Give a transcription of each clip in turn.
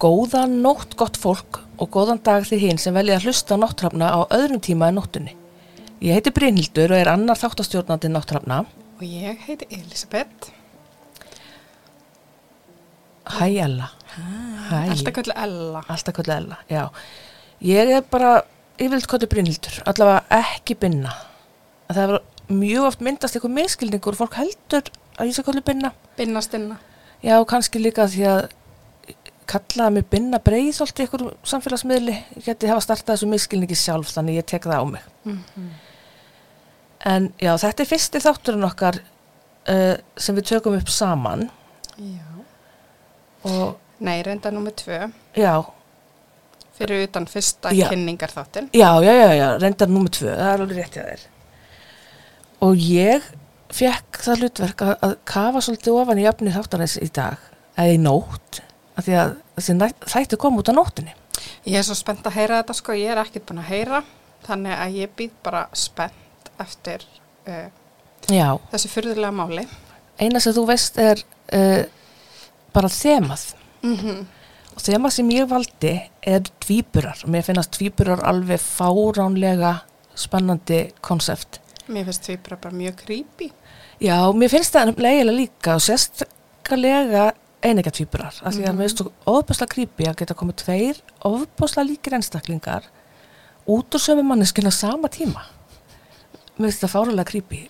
góðan nótt gott fólk og góðan dag því hinn sem velja að hlusta á náttrafna á öðrum tíma en nóttunni. Ég heiti Brynhildur og er annar þáttastjórnandi náttrafna. Og ég heiti Elisabeth. Hæ Ella. Hæ. Alltaf kvöldu Ella. Alltaf kvöldu Ella, já. Ég er bara yfirleitt kvöldu Brynhildur, allavega ekki binna. Það er mjög oft myndast eitthvað miskilningur fólk heldur að ég sé kvöldu binna. Binnastinna. Já, kannski líka því að kallaða mig binna breið svolítið ykkur samfélagsmiðli. Ég geti hafa startað þessu miskilningi sjálf þannig ég tek það á mig. Mm En já, þetta er fyrsti þátturinn okkar uh, sem við tökum upp saman Já. og Nei, reynda nummið tvö. já, Fyrir utan fyrsta Já. kynningar þáttinn. já, já, já, já reyndar númer tvö, það er alveg rétt hjá þér. Og ég fekk það hlutverk að, að kafa svolítið ofan í öfni þáttarins í dag, eða í nótt, af því að þessi þættu kom út á nóttinni. Ég er svo spennt að heyra þetta sko, ég er ekkert búin að heyra. Þannig að ég býð bara spennt eftir uh, Já, þessu fyrðulega máli. eina sem þú veist er uh, bara þemað. Mm Og þemað sem ég valdi er dvíburar og mér finnast dvíburar alveg fáránlega spennandi konsept. Mér finnst því bara, mjög creepy. Já, mér finnst það eiginlega líka og sérstaklega eineika tvíburar. Af því að mér finnst þú ofbúslega creepy að geta komið tveir ofbúslega líkir einstaklingar út úr sömu manneskinn á sama tíma. Mér finnst það fáránlega creepy.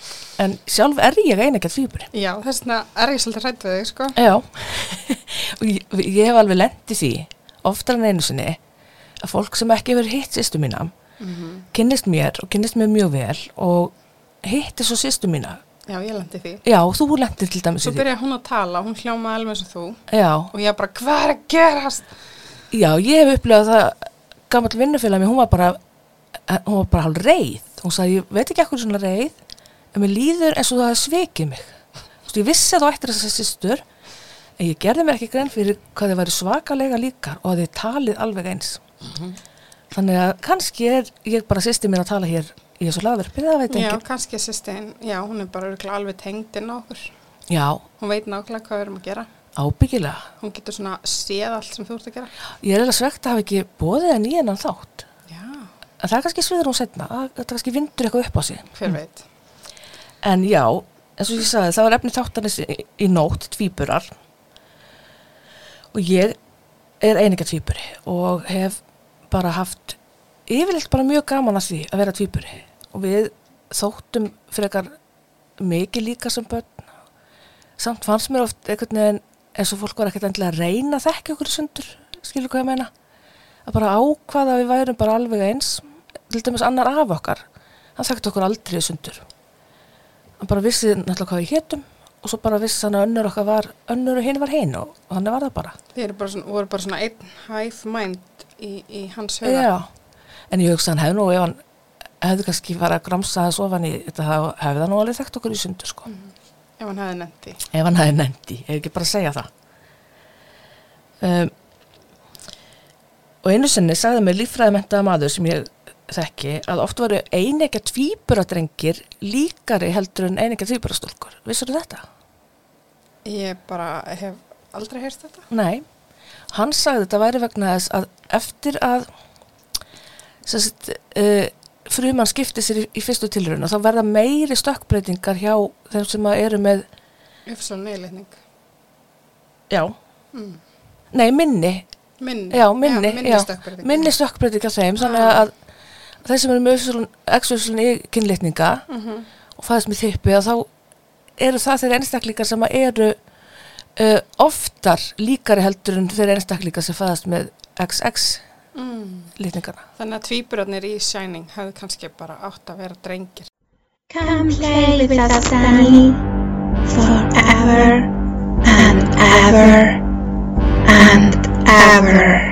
En sjálf er ég eineika tvíburi. Já, þess vegna er ég svolítið hrætt við þig sko. Já, ég, ég hef alveg lent í því, oftar en einu sinni, að fólk sem ekki hefur hitt sýstu mína, Mm kynnist mér og kynnist mér mjög vel og hitti svo sýstu mína. Já, ég lendi því. Já, þú lendir til dæmis Svo í því. byrjaði hún að tala, hún hljómaði alveg eins og þú Já, og ég bara, hvað er að gerast? já, ég hef upplegað það, gammal vinnufélag mér, hún var bara, hún var bara hálf reið. Hún sagði, ég veit ekki ekkur svona reið, en mér líður eins og það hafi svikið mig. Þú veist, ég vissi að þú ættir þess að sýstur, en ég gerði mér ekki grein fyrir hvað þið væri svakalega líkar og að þið talið alveg eins. Þannig að kannski er ég bara sýsti mér að tala hér í þessu laðverfi, það veit Já, enginn. kannski sýstein, já, hún er bara alveg tengd inn á okkur. Já, Hún veit nákvæmlega hvað við erum að gera. ábyggilega. Hún getur svona séð allt sem þú ert að gera. Ég er alveg svegt að hafa ekki bóðið henni í hennan þátt. Já, En það er kannski sviður hún setna, það það kannski vindur eitthvað upp á sig. hver veit. En já, eins og ég sagði, það var efni þáttarins í, í nótt, tvíburar. Og ég er eininga tvíburi og hef bara haft yfirleitt bara mjög gaman að því að vera tvíburi. Og við þóttum frekar mikið líka sem börn. Samt fannst mér oft einhvern veginn eins og fólk var ekkert endilega að reyna að þekka okkur sundur, skilur hvað ég meina. Að bara ákvaða að við værum bara alveg eins, til dæmis annar af okkar. Hann þekkti okkur aldrei sundur hann bara vissi náttúrulega hvað við hétum og svo bara vissi hann að önnur okkar var önnur og hinn var hinn og þannig var það bara eru bara svona, voru bara svona einn hive mind í, í hans huga. Já, en ég hugsa hann hefði nú ef hann hefði kannski farið að gramsa þess ofan í þetta hefði það nú alveg þekkt okkur í sundur sko Ef hann hefði nefndi. ef hann hefði nefndi, er ekki bara segja það um, og einu sinni sagði mér líffræðimentaða maður sem ég þekki að oft voru einekja tvíburadrengir líkari heldur en einekja tvíburastólkur vissur þetta? Ég bara hef aldrei heyrst þetta. Nei, hann sagði þetta væri vegna þess að eftir að sérst, uh, frumann skipti sér í, í fyrstu tilraun og þá verða meiri stökkbreytingar hjá þeim sem að eru með, Uppsvon neilitning. já, Mm. nei minni, Minni. já minni, já, minni já, stökkbreyting. minni stökkbreytingar þeim, þannig að þeir sem eru með exuslun í kynlitninga Mm og fæðist með þippi að þá eru það þeir einstaklingar sem að eru uh, oftar líkari heldur en þeir einstaklingar sem fæðast með XX mm. litningarna. Þannig að tvíburarnir í Shining hefðu kannski bara átt að vera drengir. Come play with us, Danny, forever and ever and ever.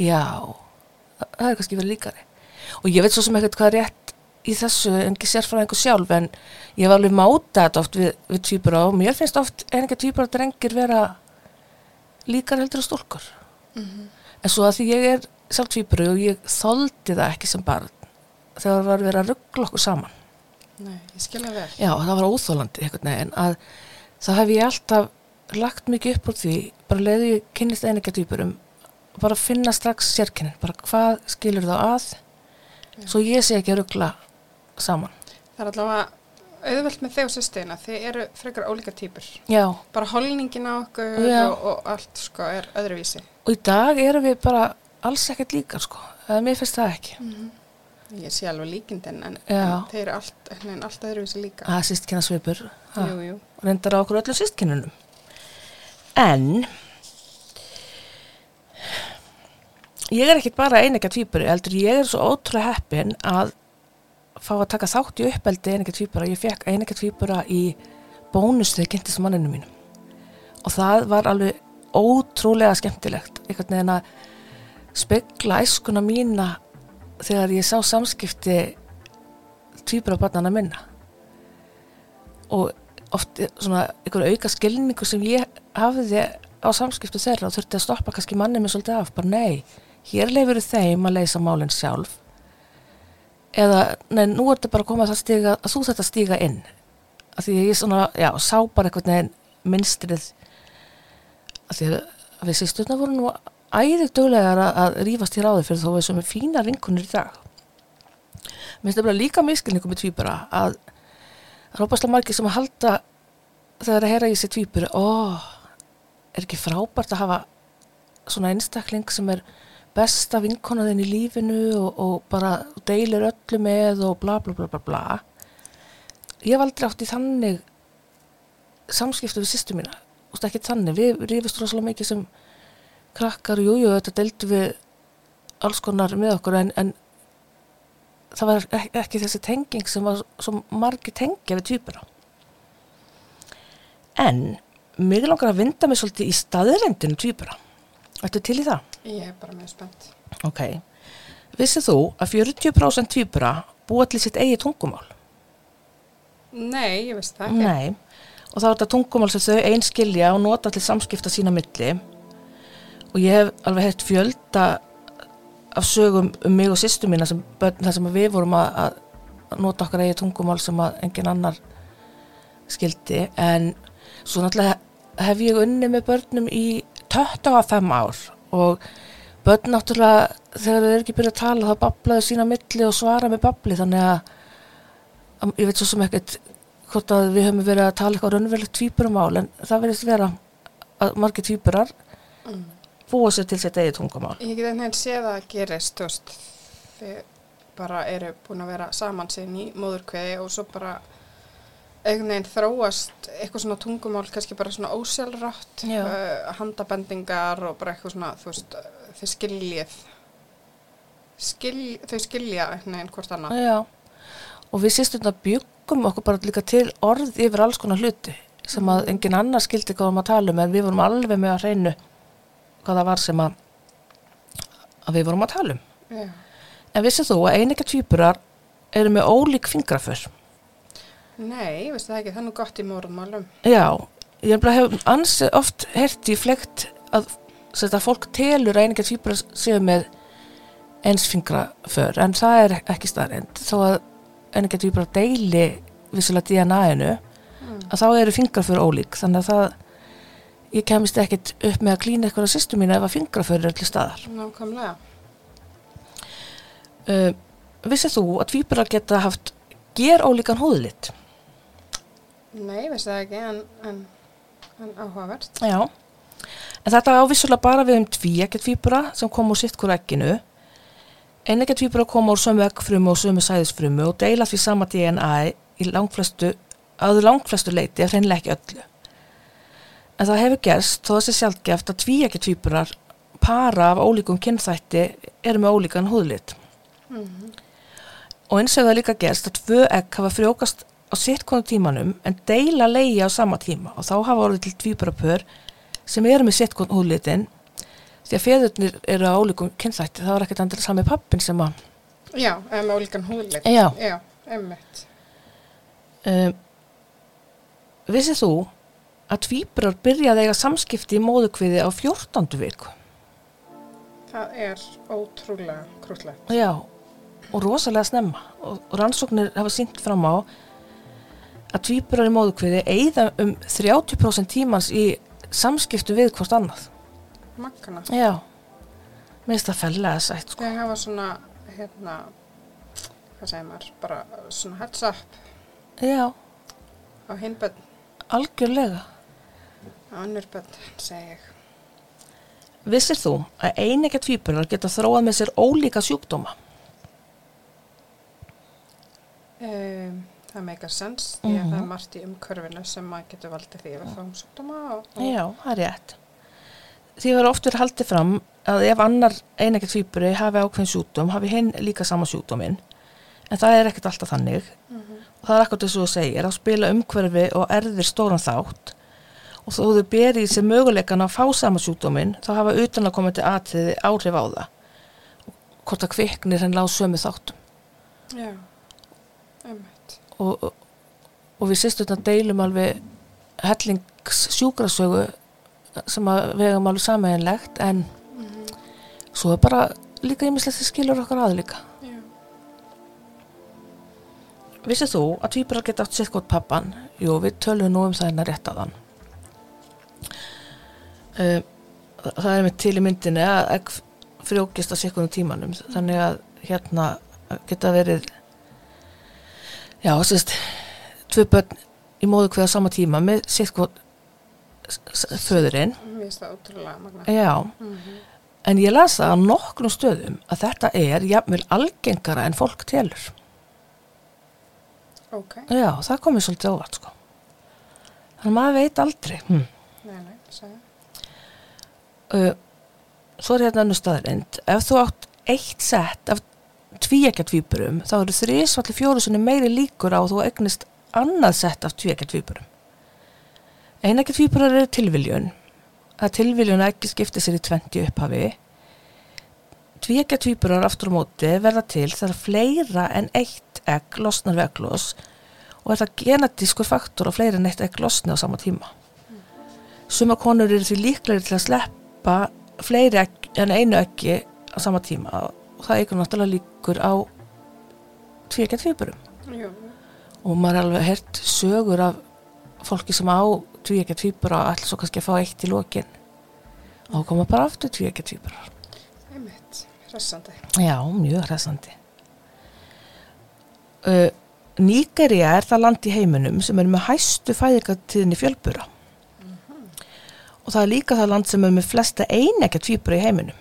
Já, það er kannski verið líkari. Og ég veit svo sem ekkert hvað er rétt í þessu, en ekki sérfræðingu sjálf, en ég var alveg máta þetta oft við, við tvíbura og mér finnst oft einhver tvíbura drengir vera líkari heldur að stólkur. En svo að því ég er sjálf tvíburu og ég þoldi það ekki sem barn þegar var verið að ruggla okkur saman. Nei, ég skilja vel. Já, það var óþólandi veginn að þá hef ég alltaf lagt mikið upp úr því, bara leiði ég kynnist eininga týpurum, bara finna strax sérkennin, bara hvað skilur þá að, svo ég sé ekki að ruggla saman. Það er allavega auðvelt með þig og sýstina, þið eru frekar ólíka týpur. Já, Bara holningin á okkur og, og allt sko er öðruvísi. og í dag erum við bara alls ekkert líkar, sko, eða mér finnst það ekki. Ég sé alveg líkindin en, en þeir eru allt, allt öðruvísi líka. Það er sístkina svipur, Jú, jú. reyndar á okkur öllum sístkinunum. En, ég er ekkert bara einega tvíburi, heldur ég er svo ótrúlega heppin að fá að taka þátt í uppeldi einega tvíbura. Ég fekk einega tvíbura í bónus þegar ég kynntist manninu mínum. Og það var alveg ótrúlega skemmtilegt. Einhvern veginn að spegla æskuna mína þegar ég sá samskipti tvíbura barnana minna. Og oft er svona einhver auka skilningu sem ég hafði á samskiptu þeirra og þurfti að stoppa kannski mannið mér svolítið af, bara nei, hér leifur þeim að leysa málinn sjálf eða, nei, nú er þetta bara að koma að, það stiga, að þú þetta stíga inn. Að því að ég svona, já, sá bara einhvern veginn minnstrið að því að við sýsturna voru nú æðið döglegar að, að rífast í ráði fyrir þó við sem er fína vinkunir í dag. Mér finnst það bara líka miskilningum með tvíbara að rápaslega margir sem að halda þegar að heyra í sér tvíburi ó, er ekki frábært að hafa svona einstakling sem er besta vinkonaðin í lífinu og, og bara deilir öllu með og bla bla bla bla bla ég hef aldrei átt í þannig samskiptu við sýstu mína Þú veist, ekki þannig, við rífist rosalega mikið sem krakkar, jú, jú, þetta deildu við alls konar með okkur en, en það var ek- ekki þessi tenging sem var svo margir tengja við tvíbura. En mig langar að vinda mig svolítið í staðrendinu tvíbura. Ertu til í það? Ég er bara mjög spennt. Ok. Vissið þú að 40% tvíbura búa til sitt eigi tungumál? Nei, ég veist það ekki. Nei. Og þá er þetta tungumál sem þau einskilja og nota til samskipta sína milli. Og ég hef alveg heilt fjölda af sögum um mig og sýstu mína sem sem við vorum að, að nota okkar eigi tungumál sem engin annar skildi. En svo náttúrulega hef ég unni með börnum í 25 ár og börn náttúrulega þegar þau eru ekki byrjað að tala þá bablaðu sína milli og svara með babli þannig að að- ég veit svo sem ekkert hvort að við höfum verið að tala eitthvað raunverulegt tvíburumál en það verðist vera að margir tvíburar Mm. búa sér til sitt eigið tungumál. Ég get einhvern veginn séð að gerist, þú veist, þið bara eru búin að vera saman sín í móðurkveði og svo bara einhvern veginn þróast eitthvað svona tungumál, kannski bara svona ósjálfrátt, Já. uh, handabendingar og bara eitthvað svona, þú veist, þau skiljið, skil, þau skilja einhvern veginn hvort annað. Já, og við sýstum að byggum okkur bara líka til orð yfir alls konar hluti sem að engin annar skildi hvað við varum að tala um en við vorum alveg með að hreinu hvað það var sem að, að við vorum að tala um. Já. En vissið þú að eininga tvíburar eru með ólík fingraför? Nei, veistu það ekki, það er nú gott í mórumálum. Já, ég hef ansi oft hert í flekt að þetta fólk telur að eininga tvíbura séu með einsfingra för, en það er ekki staðrind. Þó að eininga tvíbura deili vissulega DNA-inu, að þá eru fingraför ólík, þannig að það, ég kemist ekkit upp með að klína eitthvað að sýstu mínu ef að fingraför eru til staðar. Nákvæmlega. Uh, vissið þú að tvíbura geta haft ger ólíkan húðlit? Nei, veistu það ekki, en, en, en áhugavert. Já, en þetta ávissulega bara við um tvíekja tvíbura sem kom úr sitt hvort ekkinu. Einekja tvíbura kom úr sömu eggfrumu og sömu sæðisfrumu og deila því sama DNA í langflestu, að langflestu leiti hreinlega ekki öllu. En það hefur gerst þó þessi sjálfgeft að tvíekja tvíburar para af ólíkum kynþætti eru með ólíkan húðlit. Og eins hefur það líka gerst að tvö egg hafa frjókast á sitt konu tímanum en deila leiði á sama tíma og þá hafa orðið til tvíburapör sem eru með sitt konu húðlitin því að feðurnir eru á ólíkum kynþætti, það var ekkert andil sami pappin sem að Já, eða með ólíkan húðleitt. Já. Já, einmitt. um, Vissið þú að tvíburar byrjaði að eiga samskipti í móðukviði á 14. viku? Það er ótrúlega krúllegt. Já, og rosalega snemma og, og rannsóknir hafa sínt fram á að tvíburar í móðukviði eigða um 30% tímans í samskiptu við hvort annað. Magna. Já, mér finnst það fellega sætt sko. Þegar hafa svona, hérna, hvað segir maður, bara svona heads up Já, á hinn bönn, algjörlega. á annur bönn, segi ég. Vissir þú að einegja tvíburar geta þróað með sér ólíka sjúkdóma? Um, það meikar sens því að Mhm. það er margt í umkörfinu sem maður getur valdið því að við fáum sjúkdóma og, og Já, það er rétt. Því verður oftur haldið fram að ef annar einegja tvíburi hafi ákveðin sjúkdóm, hafi hinn líka sama sjúkdóminn. En það er ekkert alltaf þannig. Og það er akkur þess að þú segir, að spila umhverfi og erðir stóran þátt. Og þó þau beri í sig möguleikan að fá sama sjúkdóminn, þá hafa utan að koma til atriði áhrif á það. Hvort að kviknir henni á sömu þáttum. Já, einmitt. Og, og, við sýstum deilum alveg hellings sjúkrasögu sem að við hefum alveg sammeginlegt en svo er bara líka ýmislegt sem skilur okkar að líka Já. Vissið þú að tvíburar geta átt sitt gott pappan? Jú, við tölum nú um það en að rétta þann uh, Það er með til í myndinni að frjókist á sikkunum tímanum þannig að hérna geta verið já, sérst tvö börn í móðu hverja sama tíma með sitt gott föðurinn Mér finnst það ótrúlega magna. já, Mm en ég las það á nokkrum stöðum að þetta er jafnvel algengara en fólk telur Ok, Já, það komið svolítið óvart sko. Þannig að maður veit aldrei. Hm. nei, nei, sagði. Uh, svo er hérna annu staðarind. Ef þú átt eitt sett af tvíekja tvíburum, þá eru þrísvalli fjóru sinni meiri líkur á að þú egnist annað sett af tvíekja tvíburum. Einekja tvíburar eru tilviljun. Að tilviljun ekki skipti sér í 20 upphafi. Tvíekja tvíburar aftur á móti verða til þegar fleira en eitt egg losnar við egglós og er það genetískur faktor og fleiri en eitt egg losni á sama tíma. Suma konur eru því líklegri til að sleppa fleiri egg, en einu eggi á sama tíma og það eigur náttúrulega líkur á tvíekja tvíburum. Jú, Og maður er alveg hert sögur af fólki sem á tvíekja tvíbura og ætla svo kannski að fá eitt í lokin. Og þá koma bara aftur tvíekja tvíburar. einmitt, hressandi. Já, mjög hressandi. Uh, Nígeria er það land í heiminum sem er með hæstu fæðingatíðinni fjölbura. Og það er líka það land sem er með flesta einekja tvíbura í heiminum.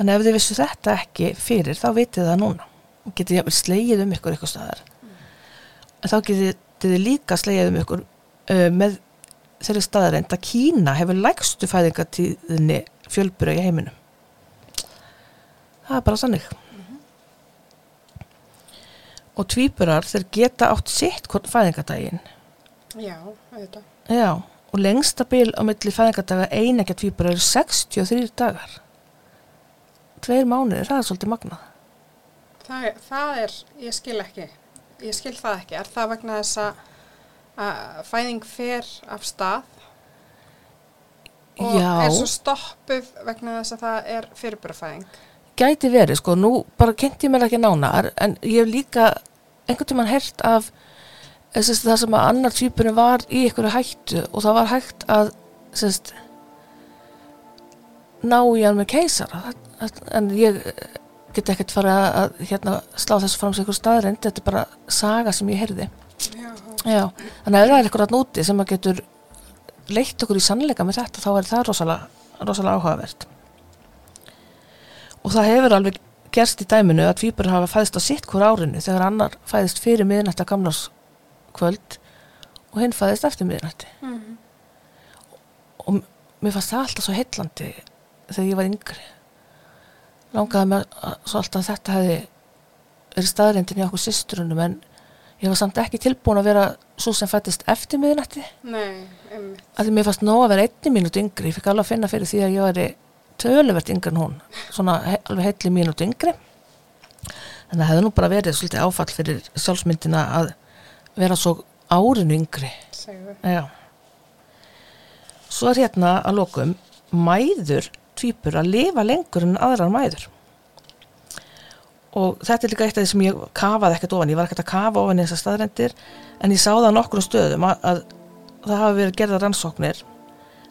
Þannig ef þið vissu þetta ekki fyrir, þá vitið það núna. Og getið jafnvel slegið um ykkur ykkur staðar. En þá getið þið líka slegið um ykkur uh, með þeirri staðarind að Kína hefur lægstu fæðingatíðinni fjölbura í heiminum. Það er bara sannig. Og tvíburar þeir geta átt sitt hvort fæðingadaginn. Já, auðvitað. Já, og lengsta bil á milli fæðingadaga einekja tvíburar eru 63 dagar. Tveir mánuðir, það er svolítið magnað. Það, það er, ég skil ekki, ég skil það ekki. Er það vegna þess að fæðing fer af stað og Já. er svo stoppuð vegna þess að það er fyrirburafæðing? Gæti verið, sko, nú bara kynnt ég mér ekki nánar, en ég hef líka einhvern tímann heyrt af sest, það sem að annar tvíburinn var í einhverju hættu og það var hægt að sest, ná í hann með keisara en ég get ekkert fara að hérna, slá þessu fram sig einhver staðrind, þetta er bara saga sem ég heyrði. Já, Já, þannig að ef það er eitthvað núti sem að getur leitt okkur í sannleika með þetta, þá er það rosalega, rosalega áhugavert. Og það hefur alveg gerst í dæminu að tvíburar hafa fæðist á sitt hver árinu þegar annar fæðist fyrir miðnætti að gamlars kvöld og hinn fæðist eftir miðnætti. Mhm. Og m- mér fannst það alltaf svo heillandi þegar ég var yngri. Langaði mér að, svo alltaf að þetta hefði verið staðrindin í okkur systurunum en ég var samt ekki tilbúin að vera svo sem fættist eftir einmitt. að því mér fannst nóg að vera einni mínúti yngri ég fikk alveg að finna fyrir því að ég væri töluvert yngri en hún svona he alveg heitli mínúti yngri en það hefði nú bara verið svolítið áfall fyrir sjálfsmyndina að vera svo árinu yngri. Svo er hérna að lokum mæður tvípur að lifa lengur en aðrar mæður. og þetta er líka eitt af því sem ég kafaði ekkert ofan, ég var ekkert að kafa ofan í þessar staðrendir en ég sá það á nokkrum stöðum að, að það hafi verið gerða rannsóknir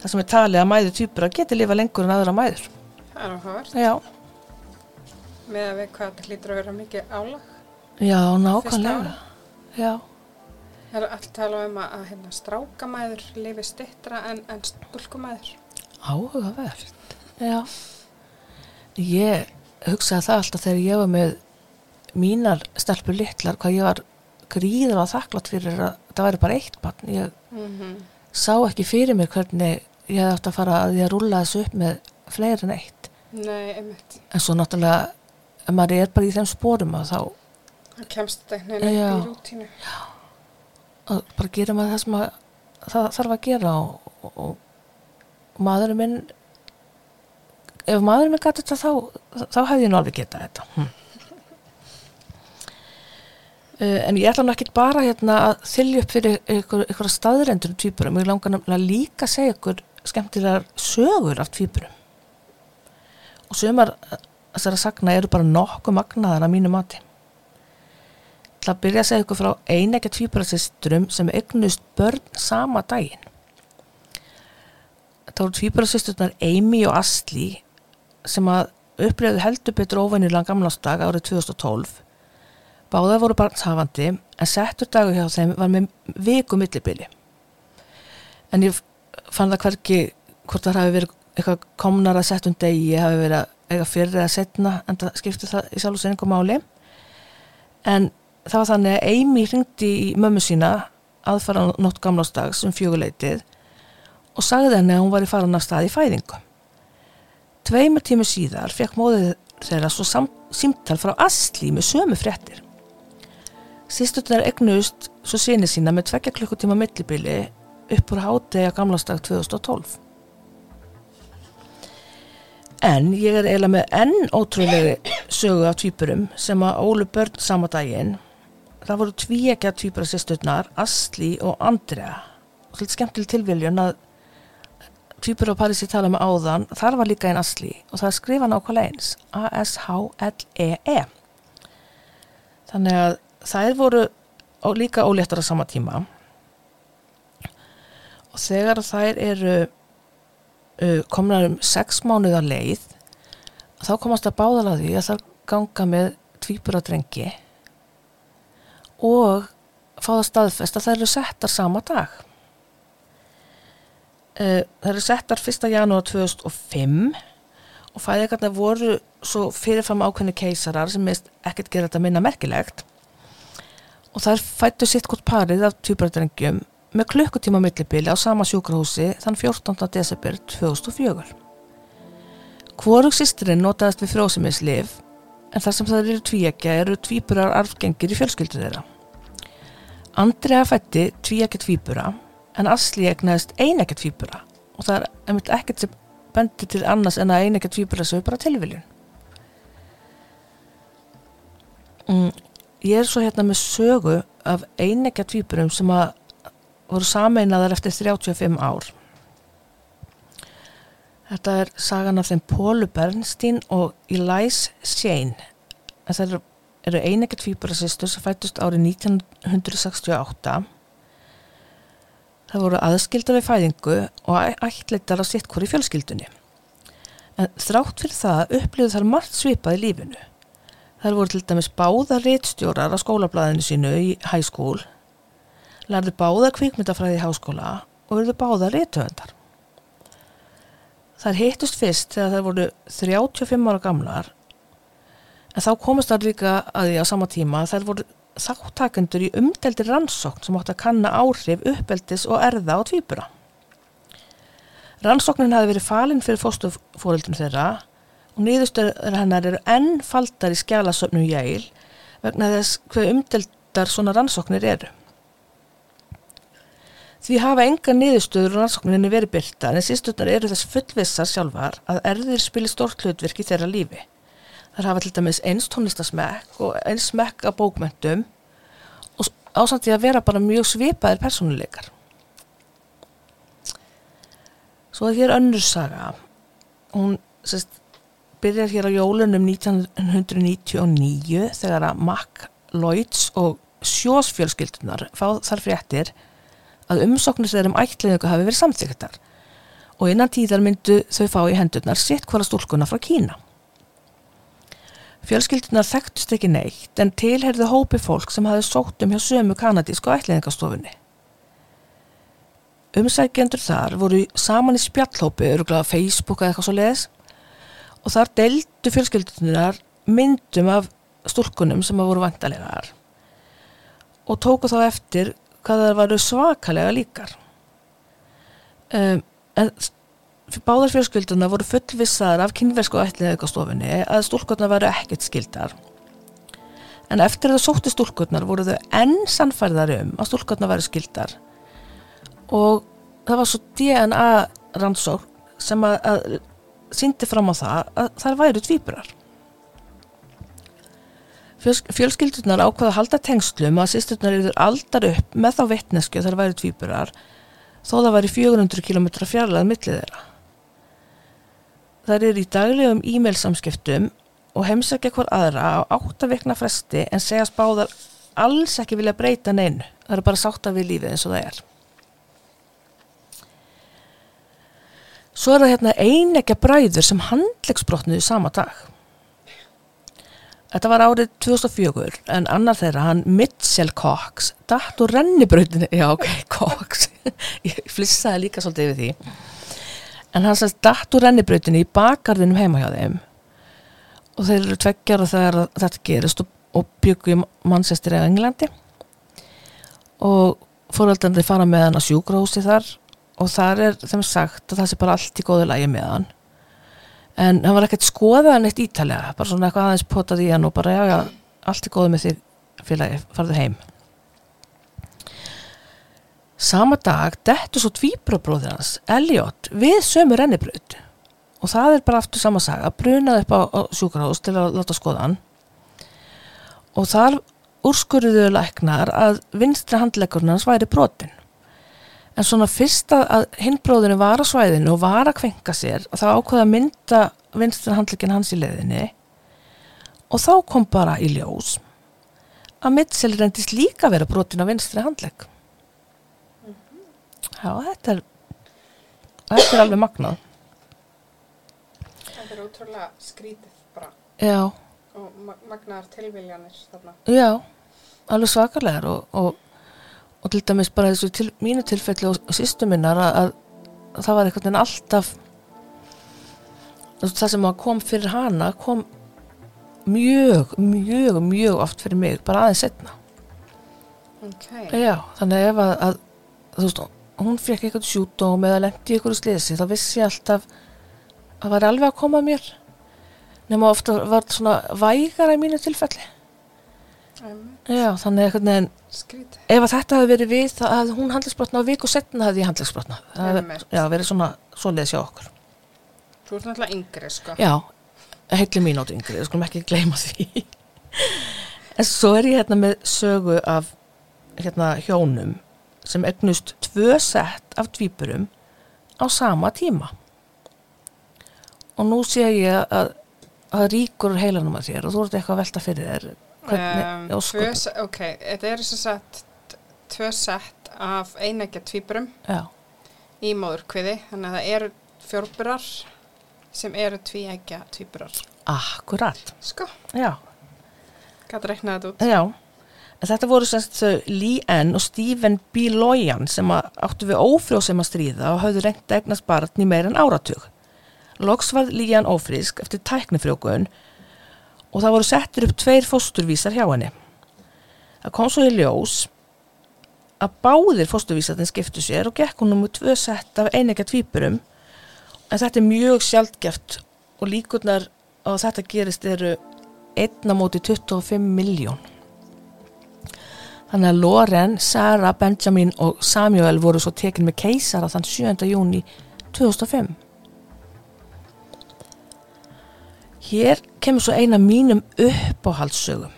þar sem er talið að mæður týpur að geti lifa lengur en aðra mæður Það er áhugavert. já, Með að við hvað þetta hlýtur að vera mikið álag. já, nákvæmlega já, Það er allt tala um að, að hérna, strákamæður lifi stittra en, en stúlkumæður. áhugavert já ég hugsaði það alltaf þegar ég var með mínar stelpur litlar hvað ég var gríðan að þakklátt fyrir að það væri bara eitt barn ég Mm sá ekki fyrir mér hvernig ég hefði átt að fara að ég að rúlla þessu upp með fleiri en eitt Nei, einmitt. en svo náttúrulega ef maður er bara í þeim spórum að þá Það kemst þetta einhvern veginn Já. upp í rútínu. að bara gera maður það sem að, það þarf að gera og, og, og maðurinn minn ef maðurinn minn gæti þetta þá þá hefði ég alveg getað þetta hm. Uh, en ég ætla nú ekkert bara hérna að þylja upp fyrir ykkur, ykkur staðrendur um tvíburum, ég langar nefnilega líka að segja ykkur skemmtilegar sögur af tvíburum og sömar þessara sagna eru bara nokkuð magnaðar að mínu mati Það að byrja að segja ykkur frá einekja tvíburasystrum sem eignust börn sama daginn. Það voru tvíburasysturnar Amy og Asli sem að upplifðu heldur betur óvenjulega gamlasdag árið 2012. Báðar voru barnshafandi en settur dagur hjá þeim var með viku millibili. En ég fann það hverki hvort það hafi verið eitthvað komnar að settum degi, hafi verið að eiga fyrir eða setna en það skipti það í sjálf og senningum máli. En það var þannig að Amy ringdi í mömmu sína aðfara nótt gamlástags um fjöguleitið og sagði henni að hún var í faran af stað í fæðingu. Tveimur tímu síðar fekk móðið þeirra svo sam, símtal frá Asli með sömu fréttir. Sýsturnar egnuðust svo sinni sína með tvekja klukkutíma millibili upp úr hádegi að gamlastag 2012. En ég er eiginlega með enn ótrúlegi sögu af tvíburum sem að ólu börn sama daginn. Það voru tvíekja tvíburasisturnar, Asli og Andrea. Og svolítið skemmtileg tilviljun að tvíbur á Parisi tala með áðan, þar var líka einn Asli og það er skrifa nákvæmlega eins, A-S-H-L-E-E. E Þannig að þær voru ó, líka óléttar á sama tíma og þegar þær eru uh, komnar um sex mánuða leið þá komast að báðala því að það ganga með tvíbura drengi og fá það staðfest að það eru settar sama dag. Uh, það eru settar 1. janúar 2005 og fæðingarna voru svo fyrirfram ákveðni keisarar sem mist ekkert gera þetta minna merkilegt og þær fættu sitt hvort parið af tvíburadrengjum með klukkutíma millibili á sama sjúkrahúsi þann 14. desember 2004. Hvorug sýstirinn notaðist við frjósimislif en þar sem það eru tvíekja eru tvíburar arfgengir í fjölskyldu þeirra. Andrea fætti tvíekja tvíbura en Asli egnaðist einekja tvíbura og það er einmitt ekkert sem bendi til annars en að einekja tvíbura sem er bara tilviljun. Mm, ég er svo hérna með sögu af einekja tvíburum sem að voru sameinaðar eftir 35 ár. Þetta er sagan af þeim Pólu Bernstein og Elise Shane. Það eru, eru einekja tvíburasistur sem fættust árið 1968. Það voru aðskildar við fæðingu og ættleitar á sitt hvori fjölskyldunni. En þrátt fyrir það upplifðu þar margt svipað í lífinu. Það voru til dæmis báða réttstjórar á skólablaðinu sínu í school, lærðu báða kvikmyndafræði í háskóla og verðu báða réttöfundar. Þær hittust fyrst þegar þær voru 35 ára gamlar en þá komast þær líka að því á sama tíma þær voru þáttakendur í umdeldi rannsókn sem átt að kanna áhrif uppeldis og erða á tvíbura. Rannsóknin hafi verið falinn fyrir fóstufórildum þeirra og niðurstöður hennar eru enn faldar í skjálasöfnum jægil vegna þess hver umdeldar svona rannsóknir eru. Því hafa enga niðurstöður og rannsókninni verið byrta en sísturnar eru þess fullvissar sjálfar að erðir spili stort hlutverk í þeirra lífi. Þar hafa til dæmis eins tónlistasmekk og eins smekk af bókmentum og ásamt í að vera bara mjög svipaðir persónuleikar. Svo að hér önnur saga, hún sérst, byrjar hér á jólunum 1999 þegar að Mac Lloyds og sjósfjölskyldunar fá þar fréttir að umsóknir þeirra um ætliðingu hafi verið samþyktar og innan tíðar myndu þau fá í hendurnar sitt hvora stúlkuna frá Kína. Fjölskyldunar þekktust ekki neitt en tilherðu hópi fólk sem hafi sótt um hjá sömu kanadísku ætliðingastofunni. Umsækjendur þar voru saman í spjallhópi, öruglega Facebook eða eitthvað svo leiðis og þar deildu fjölskyldunar myndum af stúlkunum sem voru vandalegar og tóku þá eftir hvað það varu svakalega líkar. Um, en báðar fjölskyldunar voru fullvissaðar af kynversku ætliðaukastofunni að stúlkurnar varu ekkert skildar. En eftir að það sótti stúlkurnar voru þau enn sannfærðar um að stúlkurnar varu skildar og það var svo DNA rannsók sem að, að síndi fram á það að þær væru tvíburar. Fjölskyldunar ákvaða að halda tengslum að sýsturnar yfir aldar upp með þá vettnesku þær væru tvíburar þó það væri 400 km fjarlæð millið þeirra. Þær eru í daglegum e-mail samskiptum og heimsækja hver aðra á áttavikna fresti en segjast báðar alls ekki vilja breyta neinu. Það eru bara sátta við lífið eins og það er. Svo er það hérna einegja bræður sem handlegsbrotnuði sama dag. Þetta var árið 2004 en annar þeirra, hann Mitchell Cox, datt úr rennibrautinu, já ok, Cox, ég flissaði líka svolítið yfir því, en hann sérst datt úr rennibrautinu í bakarðinum heima hjá þeim. Og þeir eru tveggjar og þegar þetta gerist og, og byggu í mannsestir eða Englandi. Og fóröldandi fara með hann á sjúkrahúsi þar og þar er þeim sagt að það sé bara allt í góðu lægi með hann. En hann var ekkert skoðað neitt ítalega bara svona eitthvað aðeins potað í hann og bara já já, allt er góð með því félagi, farðu heim sama dag dettu svo tvíbrabróðir hans Elliot við sömu rennibraut. Og það er bara aftur sama saga brunað upp á, á sjúkrahús til að láta skoða hann. Og þar úrskurðuðu læknar að vinstri handlegurinn hans væri brotin. En svona fyrst að hinbróðinu var á svæðinu og var að kvenka sér og það ákvaða að mynda vinstur handleikin hans í leðinni og þá kom bara í ljós að Mitchell reyndist líka vera brotin á vinstri handleik já þetta er þetta er alveg magnað Þetta er ótrúlega skrítið bara já, og ma- magnaðar tilviljanir þarna. já, alveg svakarlegar og, og, og til dæmis bara þessu til, mínu tilfelli og sýstu minnar að, að, að það var einhvern veginn alltaf það sem kom fyrir hana kom mjög, mjög, mjög oft fyrir mig, bara aðeins setna Ok. já, þannig ef að, að þú veist, hún fekk eitthvað sjúdóm eða lendi ykkur slisi, þá vissi ég alltaf að það var alveg að koma að mér. Nema ofta var þetta svona vægara í mínu tilfelli. Um, já, þannig veginn skrítið. ef að þetta hefði verið við, hefði hún handlisbrotna á viku setna hefði ég handlisbrotna það hefði Einmitt. já, verið svona svoleiðis hjá okkur. Þú ert náttúrulega yngri, sko. já, heitli mín áttu yngri, skulum ekki gleyma því. En svo er ég hérna með sögu af hérna hjónum sem egnust tvö sett af tvíburum á sama tíma. Og nú sé ég að að ríkur heilanum að þér og þú ert eitthvað að velta fyrir þér. Hvernig, Um, tvö, ok, þetta eru svo sett tvö sett af einægja tvíburum já, í móðurkviði, þannig að það eru fjórburar sem eru tvíægja tvíburar. akkurat. Sko, já, gæti reiknað þetta út. Já, en þetta voru semst Lee N og Stephen B. Loyan sem áttu við ófrjósema stríða og hafðu að egnast barn í meir en áratug. Loks var Lee N ófrísk eftir tæknifrjókun og það voru settir upp tveir fósturvísar hjá henni. Það kom svo í ljós að báðir fósturvísarnir skiptu sér og gekk hún um tvö sett af einega tvíburum en þetta er mjög sjaldgeft og líkurnar á að þetta gerist eru einna móti 25 miljón. Þannig að Loren, Sarah, Benjamin og Samuel voru svo tekin með keisara þann 7. júni 2005. Hér kemur svo eina mínum uppáhaldssögum.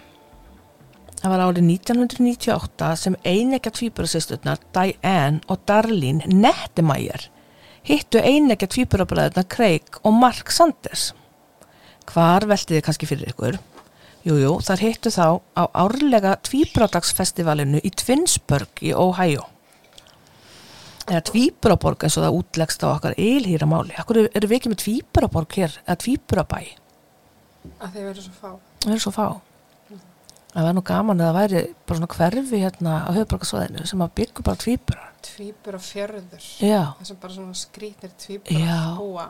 Það var árið 1998 sem einekja tvíburasisturnar Diane og Darlene Nettemæjar hittu einekja tvíburabræðurnar Craig og Mark Sanders. Hvar veltið þið kannski fyrir ykkur? Jújú, jú, þar hittu þá á árlega tvíbradagsfestivalinu í Twinsburg í Ohio. Eða tvíbraborg eins og það útlegst á okkar eilhýra máli. Akkur eru við ekki með tvíbraborg hér, eða tvíbrabæ? að þeir verður svo fá. Það er svo fá. Það var nú gaman að það væri bara svona hverfi hérna á höfuborgarsvæðinu sem að byggja bara tvíbra. Tvíbur og fjörður. Já, Það sem bara svona skrýtnir tvíbur Já. búa.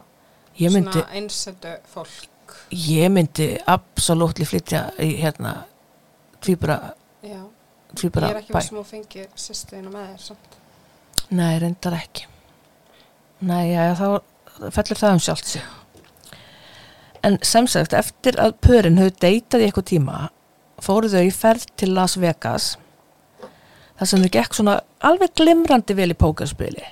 ég myndi, Svona einsendu fólk. Ég myndi absolutt flytja í hérna tvíbra, tvíbra Ég er ekki bæ. sem þú fengir sýstuðina með þér samt. Nei, reyndar ekki. Nei, já, þá fellur það um sjálft sig. En sem sagt, eftir að pörin höfðu deytað í eitthvað tíma, fóru þau í ferð til Las Vegas, þar sem þau gekk svona alveg glimrandi vel í pókerspili.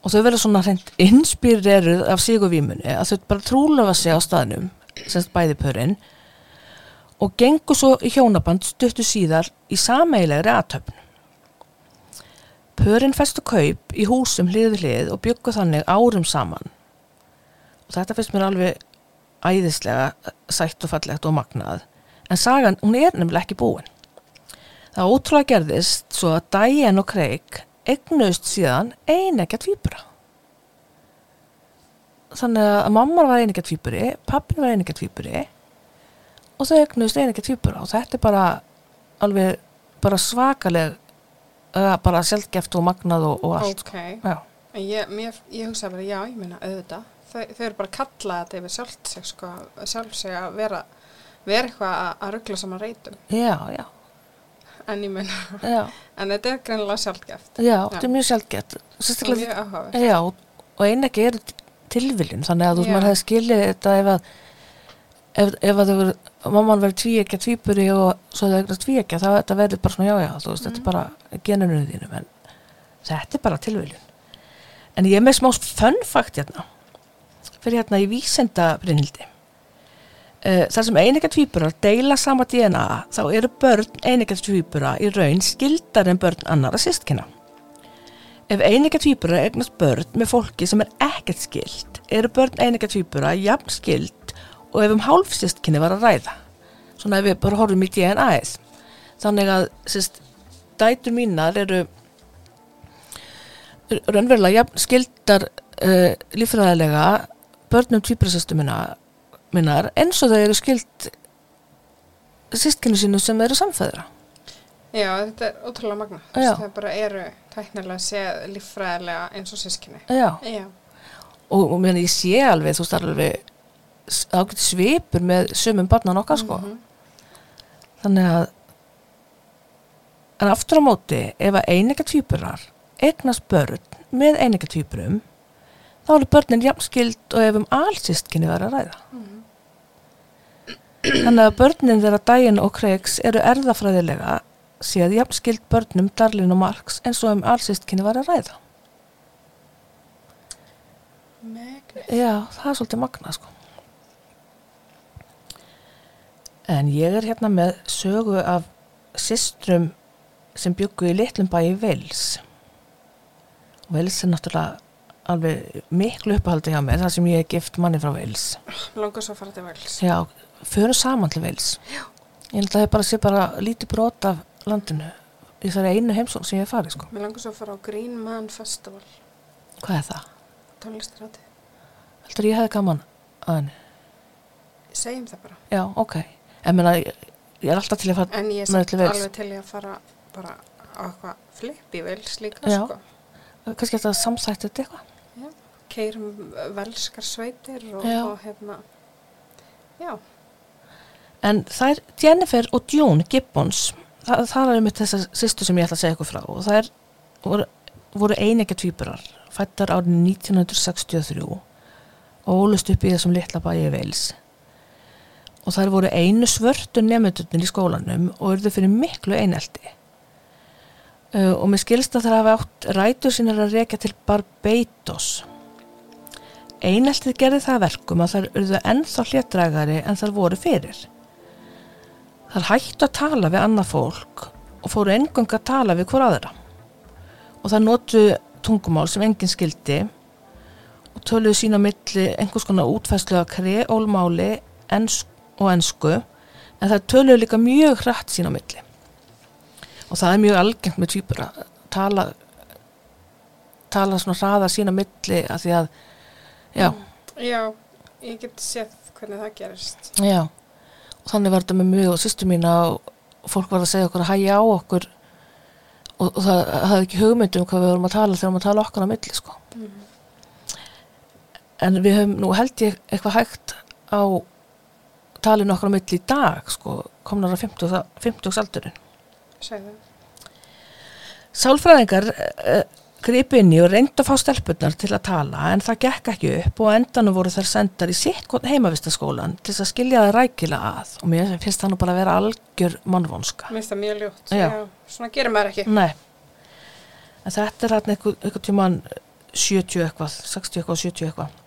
Og þau verður svona hreint inspireruð af sigurvímunni, að þau bara trúlofa sig á staðnum, semst bæði pörin, og gengu svo í hjónaband stuttu síðar í sameilegri aðtöfn. Pörin festu kaup í húsum hlið við hlið og byggu þannig árum saman. Og þetta finnst mér alveg æðislega sætt og fallegt og magnað. En sagan, hún er nefnilega ekki búin. Það ótrúlega gerðist svo að Diane og Craig egnuðust síðan einegja tvíbura. Þannig að mamma var einegja tvíburi, pappin var einegja tvíburi og þau egnuðust einegja tvíbura og þetta er bara alveg bara svakaleg uh, bara sjálfgeft og magnað og, og allt. Ok. Já, En ég, mér, ég hugsa bara, já, ég meina auðvitað. Þau, þau eru bara að kalla þetta yfir sjálft sig, sko, sjálf sig að vera, vera eitthvað að, ruggla saman reytum. já, já, En ég já, en þetta er greinilega sjálfgeft. já, þetta er mjög sjálfgeft. Og mjög já, og einegi er tilviljun, þannig að þú veist, maður hefði skilið þetta ef að ef, ef að þau verið, mamman verið tvíekja tvíburi og svo þau eignast tvíekja, þá þetta verður bara svona já, já, þú veist, þetta er bara genunum þínum, en þetta er bara tilviljun. En ég er með smá fönnfakt hérna, fyrir hérna í vísenda Brynhildi. Uh, þar sem einega tvíburar deila sama DNA, þá eru börn einega tvíbura í raun skildar en börn annara systkina. Ef einega tvíbura eignast börn með fólki sem er ekkert skild, eru börn einega tvíbura jafn skild og ef um hálfsystkini var að ræða. Svona ef við bara horfum í DNA-ið. Þannig að sérst, dætur mínar eru raunverulega jafn skildar uh, líffræðilega börnum tvíburasystur minna, minnar eins og þau eru skild systkinu sínu sem eru samfæðra. Já, þetta er ótrúlega magna. Það bara eru tæknilega séð líffræðilega eins og sískinni. Já. Já. og, og meðan ég sé alveg þú veist alveg ágætt svipur með sumum barnan okkar sko Mhm. þannig að en aftur á móti ef að einega tvíburar eignast börn með einega tvíburum þá eru börnin jafnskild og ef um allsystkini var að ræða þannig að börnin þeirra Diane og Craigs eru erðafræðilega séð jafnskild börnum Darlin og Marx eins og um allsystkini var að ræða Megni. Já, það er svolítið magna sko. En ég er hérna með sögu af systrum sem byggu í litlum bæ í Vels. Og Vels er náttúrulega alveg miklu uppáhaldi hjá mér, þar sem ég er gift manni frá Vels. Langar svo að fara til vels. Já, förum saman til Vels. Já. Ég held að það bara sé bara lítið brot af landinu í þar einu heimsókn sem ég hef farið sko. Mér langar svo að fara á Green Man Festival. Hvað er það? Tónlistaráti. Heldur ég hefði gaman að henni? Segjum það bara. Já, ok. En menna, ég, er alltaf til að fara En ég er samt alveg til að fara bara á eitthvað flip í vels líka, Já. sko. kannski eftir að samsætti þetta eitthvað. Keirum velskar sveitir og, Já. og hérna, já, En það er Jennifer og June Gibbons, það, það er um þessar sýstu sem ég ætla að segja ykkur frá og það er, voru, voru einegja tvíburar, fættar árið 1963 og ólust upp í þessum litla bæi Vels. Og það voru einu svörtu nefndurnir í skólanum og urðu fyrir miklu einelti. Uh, og mér skilst að það hafa átt rætur sinir að rekja til Barbados. Eineltið gerði það að verkum að þær urðu ennþá hléttrægari en þær voru fyrir. Þær hættu að tala við annað fólk og fóru engung að tala við hver aðra. Og þær notu tungumál sem enginn skildi og töluðu sína milli einhvers konar útfæslu af kreólmáli og ensku en það töluðu líka mjög hratt sín á milli og það er mjög algengt með tvíbura að tala tala svona hraða sín á milli að því að já, Já, ég get séð hvernig það gerist. já og þannig var þetta með mjög og sýstu mína og fólk var að segja okkur að hægja á okkur og, og það hafði ekki hugmynd um hvað við vorum að tala þegar við vorum að tala okkar á milli sko en við höfum nú held ég eitthvað hægt á talinu okkar á milli í dag sko, komnar að 50, 50 aldurinn. Segðu. Gripu inn í og reyndu að fá stelpunnar til að tala en það gekk ekki upp og endanum voru þær sendar í sitt heimavistaskólan til þess að skilja það rækilega að og mér finnst það nú bara að vera algjör mannvonska. Mér finnst það mjög ljótt. Já. Svona gerir maður ekki. Nei, en þetta er hann eitthvað, tíman 70 eitthvað, 60 eitthvað, 70 eitthvað.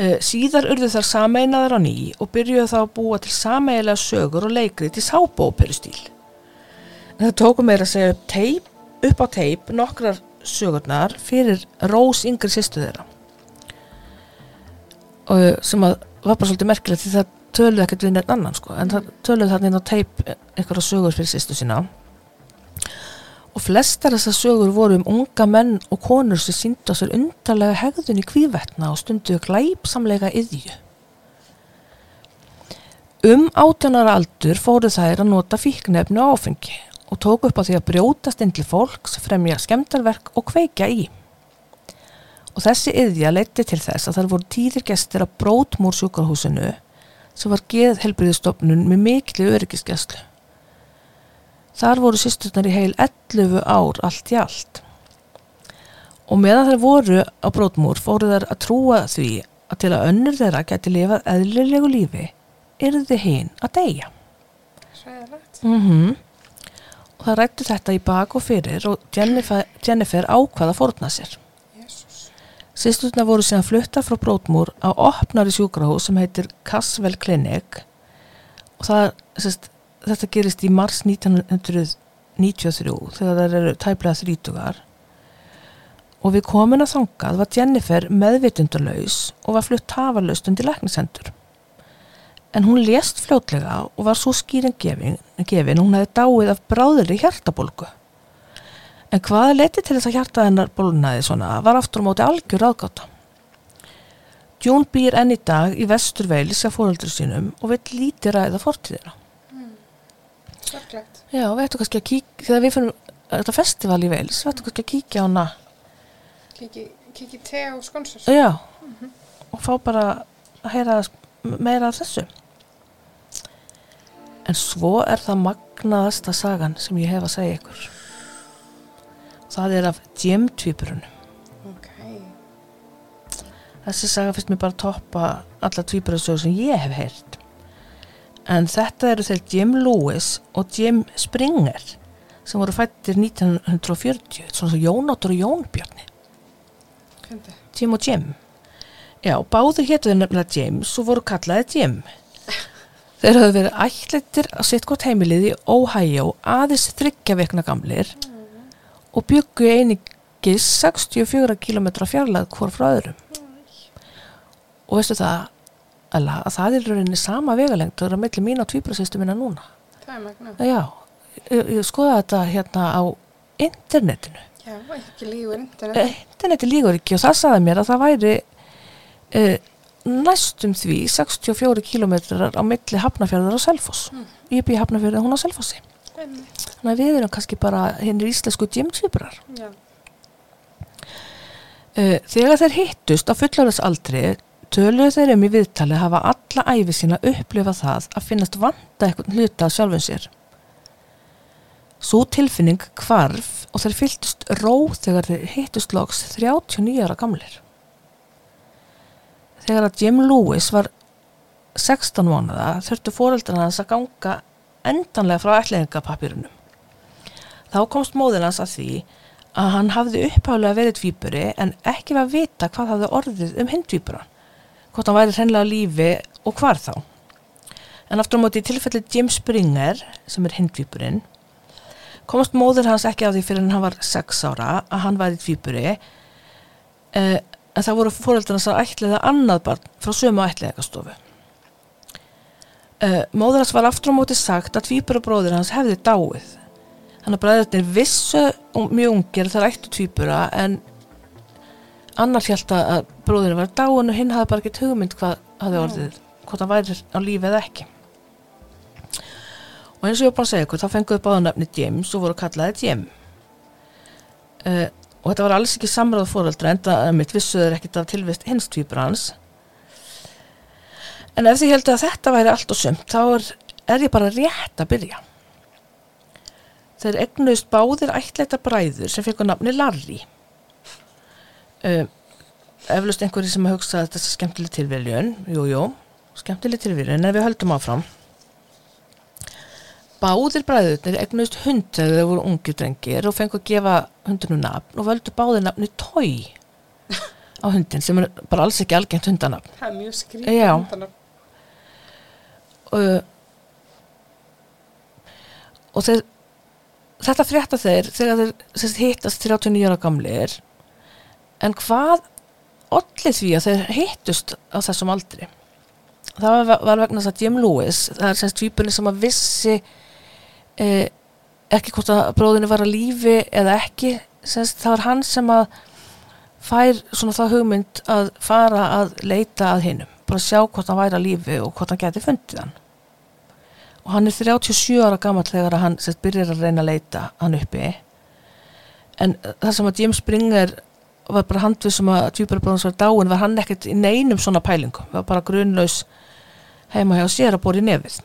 Uh, síðar urðu þar sameinaðar á ný og byrjuðu þá að búa til sameigilega sögur og leikrið til sábóperu stíl. En það tóku meira að segja upp, teip, upp á teip nokkrar sögurnar fyrir Rós yngri sýstu þeirra. Og uh, sem að var bara svolítið merkilegt því það töluðu ekkert við neitt annan sko, en það töluðu þarna inn á teip einhverja sögur fyrir sýstu sína og flestar þessar sögur voru um unga menn og konur sem síndu á sér undarlega hegðun í kvívetna og stundu glæpsamlega yðju. Um átjónara aldur fóru þær að nota fíknefni og áfengi og tóku upp á því að brjótast inn til fólks, fremja skemmtarverk og kveikja í. Og þessi yðja leiti til þess að þar voru tíðir gestir að brótmúr sjúkarhúsinu sem var geð helbriðistofnun með miklu öryggisgeslu. Þar voru sýsturnar í heil 11 ár allt í allt. Og meðan þær voru á brótmúr fóru þær að trúa því að til að önnur þeirra geti lifað eðlilegu lífi yrði hinn að deyja. Sæðilegt. Mm Og það rættu þetta í bak og fyrir og Jennifer, Jennifer ákvaða fórna sér. Jésús. Sýsturnar voru síðan flutta frá brótmúr á opnari sjúkrahús sem heitir Caswell Clinic og það, sérst, þetta gerist í mars 1993 þegar það eru tæplega þrítugar og við komin að þangað var Jennifer meðvitundalaus og var flutt tafarlaust undir læknisendur. En hún lést fljótlega og var svo skýrin gefin, gefin hún hefði dáið af bráðri hjartabólgu. En hvað leti til þess að hjarta hennar bólnaði svona var aftur á móti algjör aðgáta. June býr enn í dag í vestur Veils af fóröldur sínum og vill lítið ræða fortíðina. Sorglegt. Já, veitu kannski að kíkja, þegar við fyrir þetta festival í Veils, veitu kannski að kíkja á hana, Kiki, kiki te og skonsur. já, og fá bara að heyra meira af þessu. En svo er það magnaðasta sagan sem ég hef að segja ykkur. Það er af Jim-tvíburunum. Ok. Þessi saga finnst mér bara toppa alla tvíburasögur sem ég hef heyrt. En þetta eru þeir Jim Lewis og Jim Springer sem voru fættir 1940, svona svo Jónóttur og Jónbjörni. Jim og Jim. Já, báðu hétu þeir nefnilega James og voru kallaði Jim. Þeir höfðu verið ætlættir að sitt gott heimilið í Ohio aðeins þryggja vekna gamlir og byggu einingis 64 km fjarlæð hvort frá öðrum. Og veistu það, Ella, að það er rauninni sama vegalengt og er að milli mín á tvíbrasýstu minna núna. Það er magna. Já, ég, ég skoða þetta hérna á internetinu. Já, ekki lígur internet. Interneti lígur ekki og það saði mér að það væri uh, næstum því 64 kilometrar á milli Hafnafjörðar og Selfoss. Ég bý Hafnafjörðar hún á Selfossi. Einmitt. Þannig að við erum kannski bara hinnir íslensku gymtvíburar. Já. Uh, þegar þeir hittust á fullárðsaldri töluðu þeir um í viðtali að hafa alla æfi sína upplifa það að finnast vanda eitthvað hluta af sjálfum sér. Svo tilfinning hvarf og þeir fylltust ró þegar þeir hittust loks 39 ára gamlir. Þegar að Jim Lewis var 16 mánuða þurftu fóreldrana hans að ganga endanlega frá ætliðingapapirunum. Þá komst móðir hans að því að hann hafði upphálega verið tvíburi en ekki var að vita hvað hafði orðið um hinn tvíburan. Hvort hann væri hreinlega á lífi og hvar þá. En aftur á móti í tilfelli Jim Springer, sem er hinn tvíburinn, komst móðir hans ekki á því fyrir hann var 6 ára að hann væri tvíburi eh, en það voru fóreldrarnas að ætliða annað barn frá sömu ætliðagastofu. Uh, móður hans var aftur á móti sagt að tvíburabróðir hans hefði dáið. Þannig að bræðurnir vissu um- mjög ungir þegar ættu tvíbura en annar held að bróðurinn var dáin og hinn hafði bara ekki hugmynd hvað hafði orðið, hvort hann væri á lífi eða ekki. Og eins og ég var bara að segja ykkur, þá fenguðu báða nafni James og voru kallaði Jem. Uh, og þetta var alls ekki samráð fóröldra enda að mitt vissuður ekkit af tilvist hins tvíbura hans. En ef þið heldur að þetta væri allt og sumt, þá er, er ég bara rétt að byrja. Þeir egnuðist báðir ættleita bræður sem fengur nafni Larry. Uh, eflust einhverju sem hugsa að þetta er skemmtileg tilviljun, jú, jú, skemmtileg tilviljun, en við höldum áfram. Báðir bræðurnir egnuðist hund þegar þeir voru ungir drengir og fengur að gefa hundunum nafn og völdu báðir nafni Toy á hundin sem er bara alls ekki algengt hundanafn. Það er mjög skrítið. Hundanafn. uh, og þeir, þetta frétta þeir þegar þeir hittast 39 ára gamlir en hvað olli því að þeir hittust á þessum aldri það var, var vegna þess að Jim Lewis það er sérst tvípunni sem að vissi eh, ekki hvort að bróðinu var að lífi eða ekki sérst, það var hann sem að fær svona það hugmynd að fara að leita að hinnum bara sjá hvort hann væri að lífi og hvort hann geti fundið hann. Og hann er 37 ára gammal þegar hann sett, byrjar að reyna að leita hann uppi. En það sem að Jim Springer var bara handvið sem að tvíbarabróðans var dáin var hann ekkert í neinum svona pælingum. Var bara grunlaus heima hjá sér að bóri nefið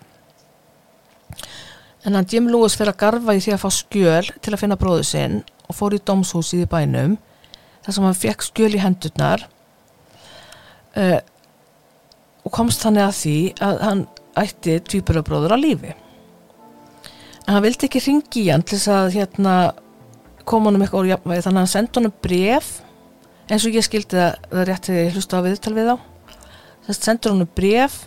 en hann Jim Lewis fyrir að garfa í því að fá skjöl til að finna bróðu sinn og fór í dómshúsið í bænum þar sem hann fekk skjöl í hendurnar. Uh, og komst þannig að því að hann ætti tvíburabróður á lífi. En hann vildi ekki ringi í hann til þess að hérna koma honum eitthvað úr jafnvægi þannig að hann sendi honum bref eins og ég skildi það, það rétt þegar ég hlusta á viðtal við á þess að sendur honum bref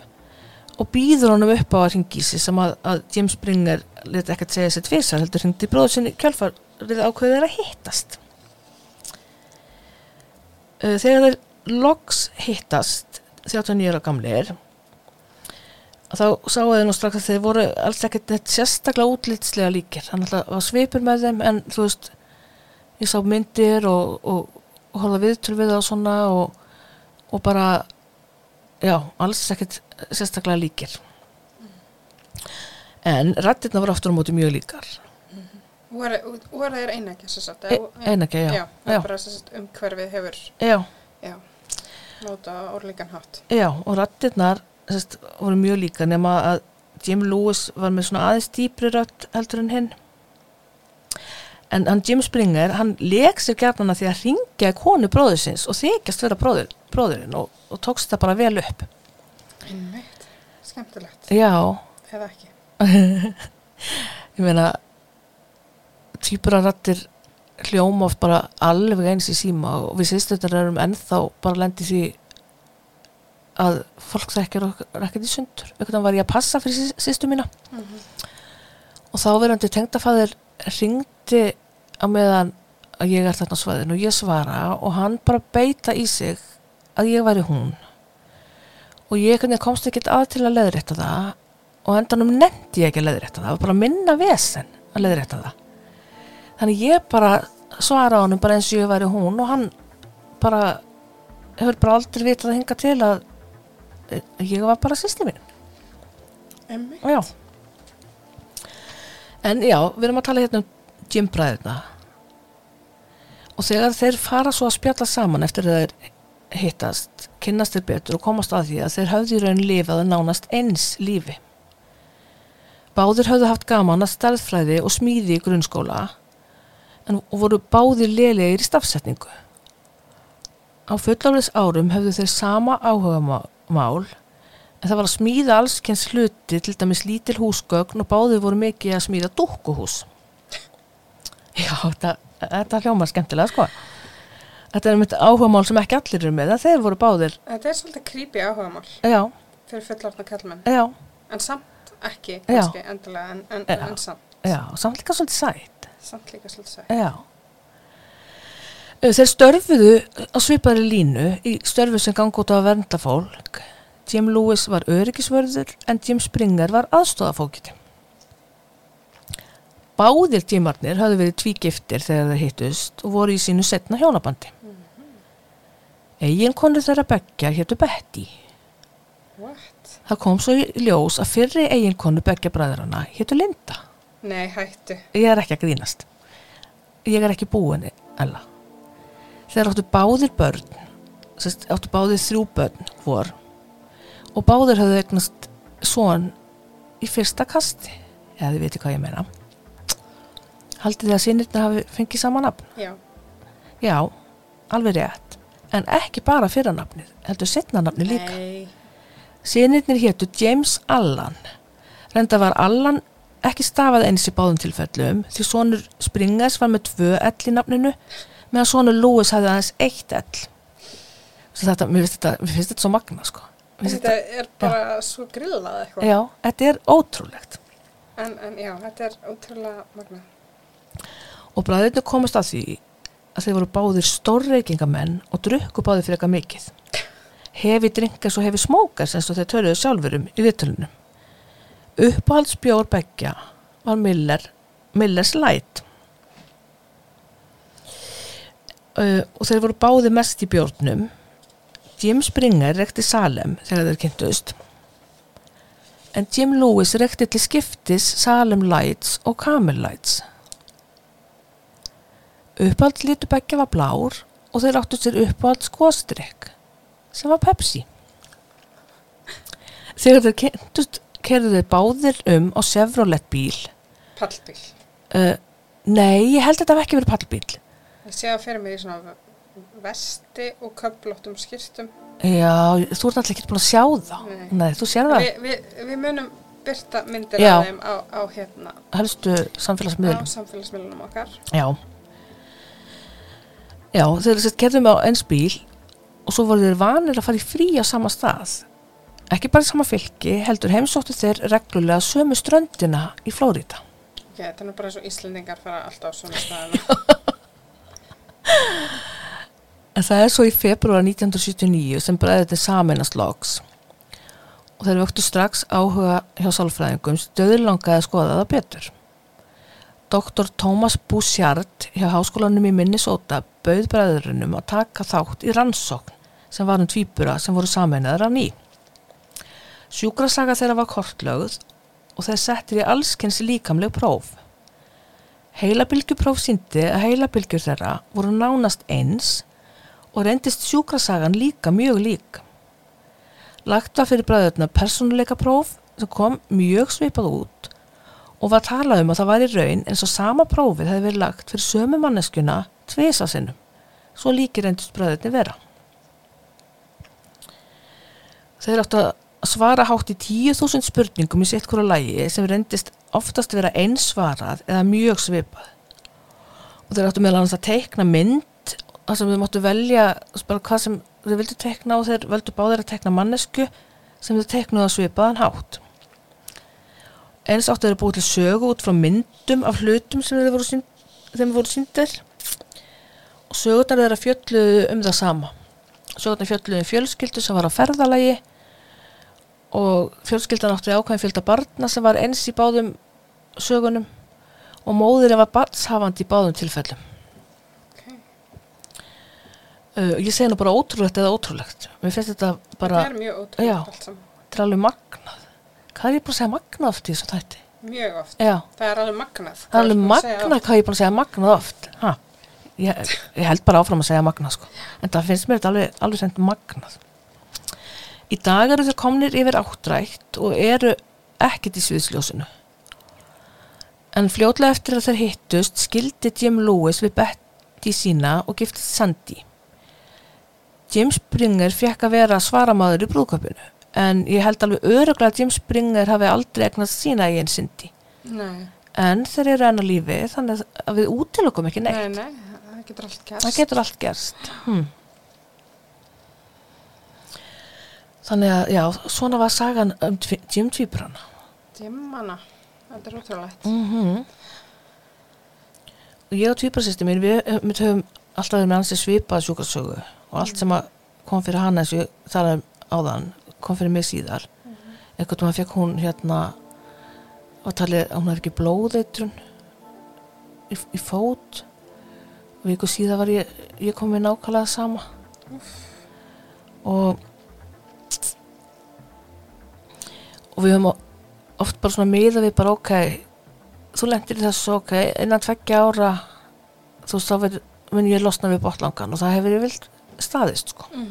og býður honum upp á að sig sem að, að James Springer leti ekkert segja sér tvisar heldur ringdi bróður sinni kjálfarið ákveðið að hittast. Uh, þegar þeir loks hittast 39 ára gamlir þá sáu þeir nú strax að þeir voru alls ekkert neitt sérstaklega útlitslega líkir. Að það var svipur með þeim en þú veist ég sá myndir og, og, og horfða viðtöl við það og svona og, og bara já, alls ekkert sérstaklega líkir en rættirna voru aftur á móti mjög líkar Voru voru þeir einægja? E- einægja, já. Já, það Já. er umhverfið hefur, já, já, nota orðlíkan hátt. já og rættirnar voru mjög líka nema að Jim Lewis var með svona aðeins dýpri rödd heldur en hinn en hann Jim Springer hann leik sér gærnan að því að ringja konu bróðursins og þykjast vera bróður, bróðurinn og, og tókst það bara vel upp. Einmitt, skemmtilegt, já, eða ekki. ég meina týpurarattir hljóma oft bara alveg eins í síma og við sýstöldar erum ennþá bara lendi því að fólk þekkir okkur ekkert í sundur. Einhvern veginn var ég að passa fyrir sýstu mína. Og þá verandi tengdafæðir ringdi á meðan að ég er þarna á svæðinu og ég svara og hann bara beita í sig að ég væri hún. Og ég komst ekkert að til að leðrétta það og endanum nefndi ég ekki að leðrétta það það var bara minna vesen að leðrétta það. Þannig ég bara svara á honum bara eins og ég væri hún og hann bara hefur bara aldrei vitað að hinga til að ég var bara sýsti mín. Einmitt, Já. En já, við erum að tala hérna um gymbræðina. Og þegar þeir fara svo að spjalla saman eftir að þeir hittast, kynnast þeir betur og komast að því að þeir höfðu í raun lifað nánast eins lífi. Báðir höfðu haft gaman að starðfræði og smíði í grunnskóla en voru báðir lélegir í stafsetningu. Á fullaflis árum höfðu þeir sama áhuga mál það var að smíða allskens hluti, til dæmis lítil húsgögn og báðið voru mikið að smíða dúkkuhús. Já, þetta, þetta hljómar skemmtilega, sko. Þetta er mitt áhugamál sem ekki allir eru með, þeir voru báðir, þetta er svolítið creepy áhugamál já, fyrir fullorðna kallmenn, en samt ekki, kannski, endilega, en, en, en samt, já, samt líka svolítið sætt. samt líka svolítið sætt. Já. Þeir störfuðu á svipaðri línu í störfu sem gangi út á að vernda fólk Jim Lewis var öryggisvörður en Jim Springer var aðstofafókiti. Báðir Jimarnir hafði verið tvígiftir þegar þeir hittust og voru í sínu setna hjónabandi. Egin konur þeirra beggja héttu Betty. What? Það kom svo ljós að fyrri eigin konu beggja bræðrana héttu Linda. Nei, hættu. Ég er ekki að grínast. Ég er ekki búin, Ella. Þeir áttu báðir börn, áttu báðir þrjú börn hvor og báðir höfðu eignast svon í fyrsta kasti, eða þið veitir hvað ég meina. Haldið þið að sinirna hafi fengið sama nafn? Já. Já, alveg rétt. En ekki bara fyrra nafnið, heldur setna nafnið líka. Sinirnir hétu James Allan. Renda var Allan ekki stafað eins í báðum tilfellum því sonur Springers var með tvö ell í nafninu meðan sonur Lewis hafði aðeins eitt ell. Þetta, mér, finnst þetta, þetta svo magna sko. Þetta er bara svo grillað eitthvað. Já, þetta er ótrúlegt. En, en já, þetta er ótrúlega magna. Og bræðinu komast að því að þeir voru báðir stórreikingamenn og drukku báðir fyrir eitthvað mikið. Hefi drinkas og hefi smókas eins og þeir töluðu sjálfurum í viðtölunum. Uppáhaldsbjór beggja var Miller, Millers Light. Uh, og þeir voru báðir mest í bjórnum. Jim Springer rekti Salem þegar þeir kynntust. En Jim Lewis rekti til skiptis Salem Lights og Camel Lights. Uppáhald litur beggja var blár og þeir áttu sér uppáhald skóstrykk sem var Pepsi. Þegar þeir kynntust kerðu þeir báðir um á Chevrolet bíl. Pallbíl. Uh, nei, ég held að þetta hef ekki verið pallbíl. Ég sé að fyrir mig í svona vesti og köflóttum skýrstum. Já, þú ert alltaf ekki búin að sjá það. Nei. Nei, þú sér það. Vi, vi, við munum byrta myndir Já. af þeim á, á hérna Helstu á samfélagsmiðlum. samfélagsmiðlunum okkar. Já. Já, þeir sett kerðum á eins bíl og svo voru þeir vanir að fara í frí á sama stað. Ekki bara í sama fylki, heldur heimsóttu þeir reglulega sömu ströndina í Flórida. Ok, þetta er bara svo Íslendingar fara alltaf á svona staðina. En það er svo í februar 1979 sem bræðið saminast loks og þeir vöktu strax áhuga hjá sálfræðingum stöðurlangaði að skoða það betur. Dr. Thomas Bouchard hjá háskólanum í Minnesota bauð bræðurinnum að taka þátt í rannsókn sem var um tvíbura sem voru sameinaðar af ný. Sjúkrasaga þeirra var kortlögð og þeir settir í allskins líkamleg próf. Heilabylgjupróf síndi að heilabylgjur þeirra voru nánast eins og reyndist sjúkrasagan líka mjög lík. Lagt var fyrir bræðurna persónuleika próf sem kom mjög svipað út og var talað um að það var í raun eins og sama prófið hefði verið lagt fyrir sömu manneskuna tvisa sinnum. Svo líki reyndist bræðurni vera. Þeir áttu að svara hátt í 10.000 spurningum í sitt hverju lægi sem reyndist oftast vera einsvarað eða mjög svipað. Og þeir áttu meðal annars að teikna mynd þar sem þau máttu velja bara hvað sem þau vildu teikna og þeir völdu báðir að teikna mannesku sem þau teiknuðu að svipaðan hátt. Eins áttu þeir búið til sögu út frá myndum af hlutum sem þeir voru, sýnd, þeim voru síndir og sögurnar þeirra fjölluðu um það sama. Sögurnar fjölluðu um fjölskyldu sem var á ferðalagi og fjölskyldan átti ákveðin fjölda barna sem var eins í báðum sögunum og móðurinn var barnshafandi í báðum tilfellum. Uh, ég segi nú bara ótrúlegt eða ótrúlegt. Mér finnst þetta bara, Þetta er mjög ótrúlega Já. þetta er alveg magnað. Hvað er ég búin að segja magnað oft í þessu þætti? Mjög oft. Já, Það er alveg magnað. það er alveg magnað hvað ég er búin að segja magnað oft. Ha, ég, ég held bara áfram að segja magnað sko. En það finnst mér þetta alveg, alveg sent magnað. Í dag eru þeir komnir yfir áttrækt og eru ekkert í sviðsljósinu. En fljótlega eftir að þeir hittust skildi Jim Lewis við Betty sína og giftist Sandy. Jim Springer fekk að vera svaramaður í brúðköpunu en ég held alveg öruglega að Jim Springer hafi aldrei egnast sína eigin Cindy. Nei, En þeir eru enn á lífi þannig að við útilokum ekki neitt. nei, nei, það getur allt. Það getur allt gerst. Hmm. Þannig að, já, svona var sagan um Jim Tvíbrana. Dimmana, þetta er ótrúlegt. Mm Og ég og tvíbrasýsti mín, við, höfum alltaf með hansi svipað sjúkarsögu og allt sem kom fyrir hana eins og ég talaði um áðan, kom fyrir mig síðar. Einhvern veginn fekk hún hérna að tali að hún er ekki blóðeitrun í, í fót. Og viku síðar var ég ég kom við nákvæmlega sama. Og og við höfum oft bara svona miða við bara ok þú lendir þessu ok innan tveggja ára þú veist þá mun ég losna við botlangan og það hefur ég vilt staðist sko Mm.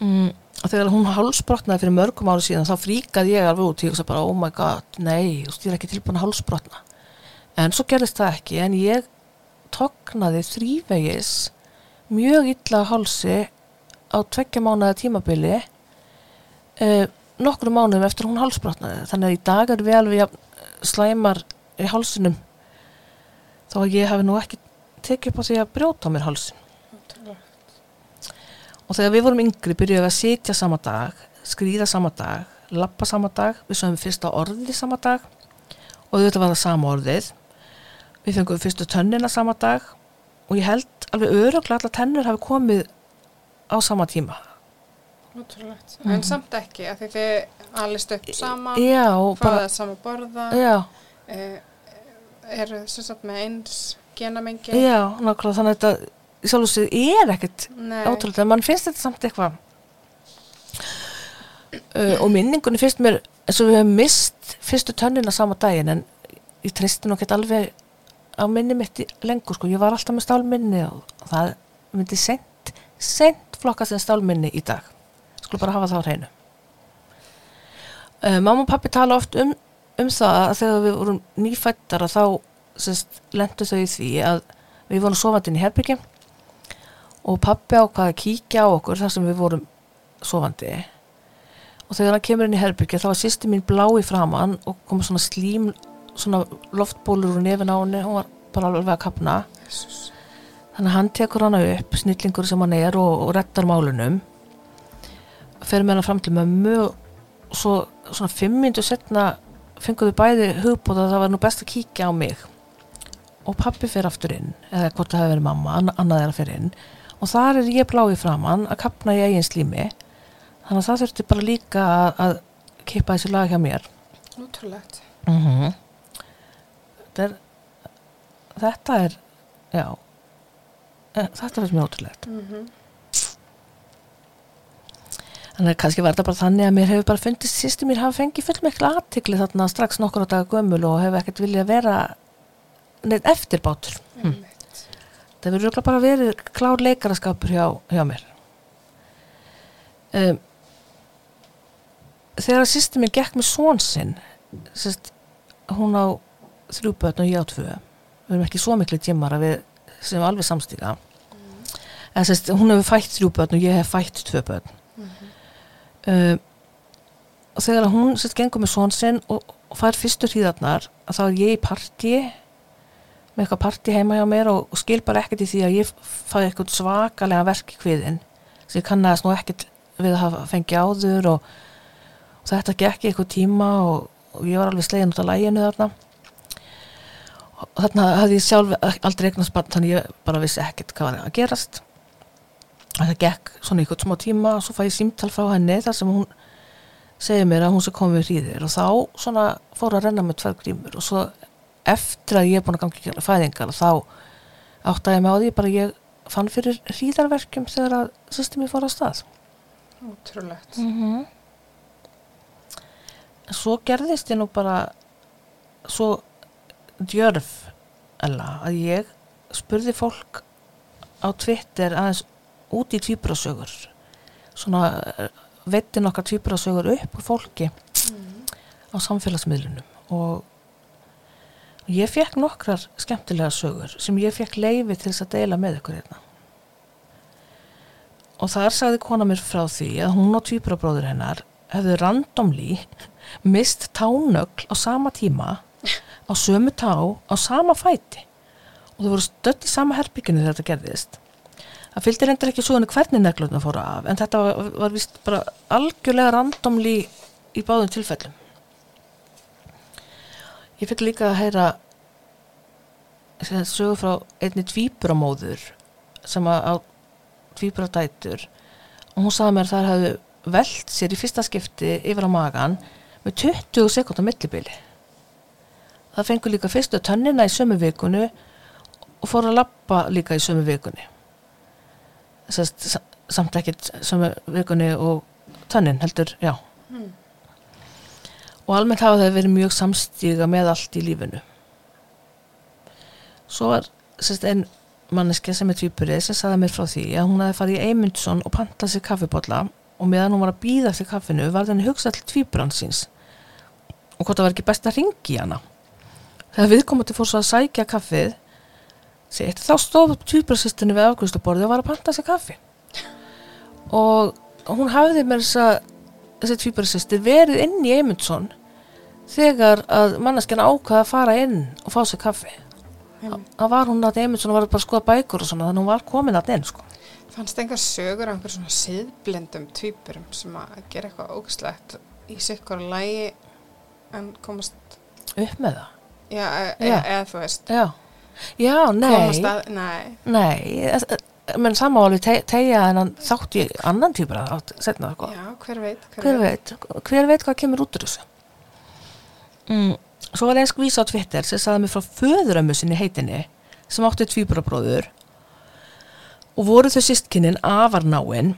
mm, og þegar hún hálsbrotnaði fyrir mörgum ári síðan þá fríkaði ég alveg út ég hugsa bara oh my god, nei, ég er ekki tilbúin að hálsbrotna en svo gerðist það ekki en ég tognaði þrívegis mjög illa á hálsi á tveggja mánuða tímabili uh, nokkru mánuðum eftir hún hálsbrotnaði þannig að í dag er við alveg slæmar í hálsinum þó að ég hafi nú ekki tekið upp á því að brjóta á mér hálsin. Og þegar við vorum yngri byrjuðum við að sitja sama dag, skrýða sama dag, lappa sama dag, við sögum fyrsta orðið sama dag og þetta var það sama orðið. Við fengum fyrstu tönnina sama dag og ég held alveg öruglega allar tennur hafi komið á sama tíma. Ótrúlegt. Mhm. En samt ekki, af því þið alist upp saman, Já, og fáið bara, það sama borða, eh, eru sem sagt með eins genamengi. já, nákvæmlega þannig að þetta í sjálf og sér er ekkert ótrúlega, mann finnst þetta samt eitthvað. Uh, og minningunni finnst mér eins og við hefum mist fyrstu tönnina sama daginn en ég treysti nú ekki alveg á minni mitt í lengur sko, ég var alltaf með stálminni og það myndi sent, sent flokka sem stálminni í dag. Skulle bara hafa það á hreinu. Uh, Mamma og pappi tala oft um, um það að þegar við vorum nýfættar að þá sest, lendu þau í því að við vorum sofandinn í herbyggjum og pappi ákvað að kíkja á okkur þar sem við vorum sofandi. Og þegar hann kemur inn í herbyggja þá var sýsti mín blá í framann og kom svona slím svona loftbólur úr nefin á henni. Hún var bara alveg að kapna Jesus. þannig að hann tekur hana upp snillingur sem hann er og, og rettar málunum. Fer með hana fram til mömmu og svo svona fimm myndu setna fenguðu bæði hugbúð að það var nú best að kíkja á mig. Og pappi fer aftur inn eða hvort það hefur verið mamma, ann annað er að fer inn og þar er ég blá í framann að kapna í eigin slími þannig að það þurfti bara líka að, að kippa þessi lag hjá mér. Ótrúlegt. mm er þetta er já. Eh, þetta finnst mér ótrúlegt. Mm þannig að kannski var þetta bara þannig að mér hefur bara fundist sýstu mér hafa fengið fullmikla aðtikli þarna strax nokkur á daga gömul og hefur ekkert viljað vera neitt eftirbátur. Það verður örugglega bara verið klár leikaraskapur hjá, hjá mér. Um, þegar sýstu mér gekk með són sinn sérst, hún á þrjú börn og ég á tvö. Við erum ekki svo miklu tímar að við sem alveg samstíka en sérst, hún hefur fætt þrjú börn og ég hef fætt tvö börn. Uh, og þegar hún sérst gengur með són sinn og, og fær fyrstu hríðarnar að þá er ég í partí með eitthvað partí heima hjá mér og, og skil bara ekkert í því að ég fæ eitthvað svakalega verk í kviðin sem ég kannast nú ekkert við að fengið áður og, og þetta gekk eitthvað tíma og, og ég var alveg slegin út af læginu þarna. Og þarna hafði ég sjálf aldrei eignast barn þannig ég bara vissi ekkert hvað var að gerast. Það gekk svona ykkur smá tíma og svo fæ ég símtal frá henni þar sem hún segir mér að hún sé komið við hríðir og þá svona fór að renna með tvær grímur og svo eftir að ég er búin að gangi í fæðingar þá áttaði ég mig á því bara ég fann fyrir hríðarverkjum þegar að sýstum ég fór á stað Ótrúlegt. -hmm. en svo gerðist ég nú bara svo djörf Ella, að ég spurði fólk á Twitter aðeins út í tvíbrasögur svona veitti nokkar tvíbrasögur upp fólki á samfélagsmiðlunum og ég fekk nokkrar skemmtilega sögur sem ég fekk leifi til þess að deila með ykkur hérna. Og þar sagði kona mér frá því að hún og tvíbrabróður hennar hefðu randomly mist tánögl á sama tíma á sömu tá á sama fæti. Og þau voru stödd í sama herbygginu þegar þetta gerðist. Það fylgdi reyndar ekki svo hvernig neglutna fóru af en þetta var, var vist bara algjörlega randomly í báðum tilfellum ég fikk líka að heyra sem sagt sögu frá einni tvíburamóður sem að á tvíburadætur. Og hún sagði mér að það hefði velt sér í fyrsta skipti yfir á magan með 20 sekundar millibili. Það fengur líka fyrstu tönnina í sömu vikunu og fór að lappa líka í sömu vikunni. Sest, sa- samt ekkert sömu vikunni og tönnin heldur, já. Og almennt hafa þau verið mjög samstíga með allt í lífinu. Svo var sérst, einn manneskja sem er tvíburið sem sagði mér frá því að hún hefði farið í Eymundsson og pantað sér kaffibotla og meðan hún var að býða eftir kaffinu var þenni hugsað til tvíburan síns. Og hvort það var ekki best að ringi hana. Þegar viðkomandi fór svo að sækja kaffið sitt, þá stóð tvíburasistinni við afgjörsluborði og var að panta sér kaffi. Og hún hafði með þess að þessi tvíburasistir verið inn í Eymundsson þegar að manneskjana ákvaða að fara inn og fá sér kaffi Einmitt. þá var hún að Eymundsson var bara að skoða bækur og svona þannig að hún var komin að inn sko. Fannst einhver sögur af einhver svona siðblendum tvíburum sem að gera eitthvað ógslegt í sikkur lægi en komast, upp með það já, e Já. E eða þú veist, já, já komast nei, að, nei, nei e- e- menn samáli te tegja hennan þátt í annan típur að átt setna sko. já, hver veit, hver veit, hver veit hvað kemur út úr þessu mm. svo var eins vísa á Twitter sem saði mig frá föðurömmu sinni heitinni sem átti tvíburabróður og voru þau sístkinin afarnáin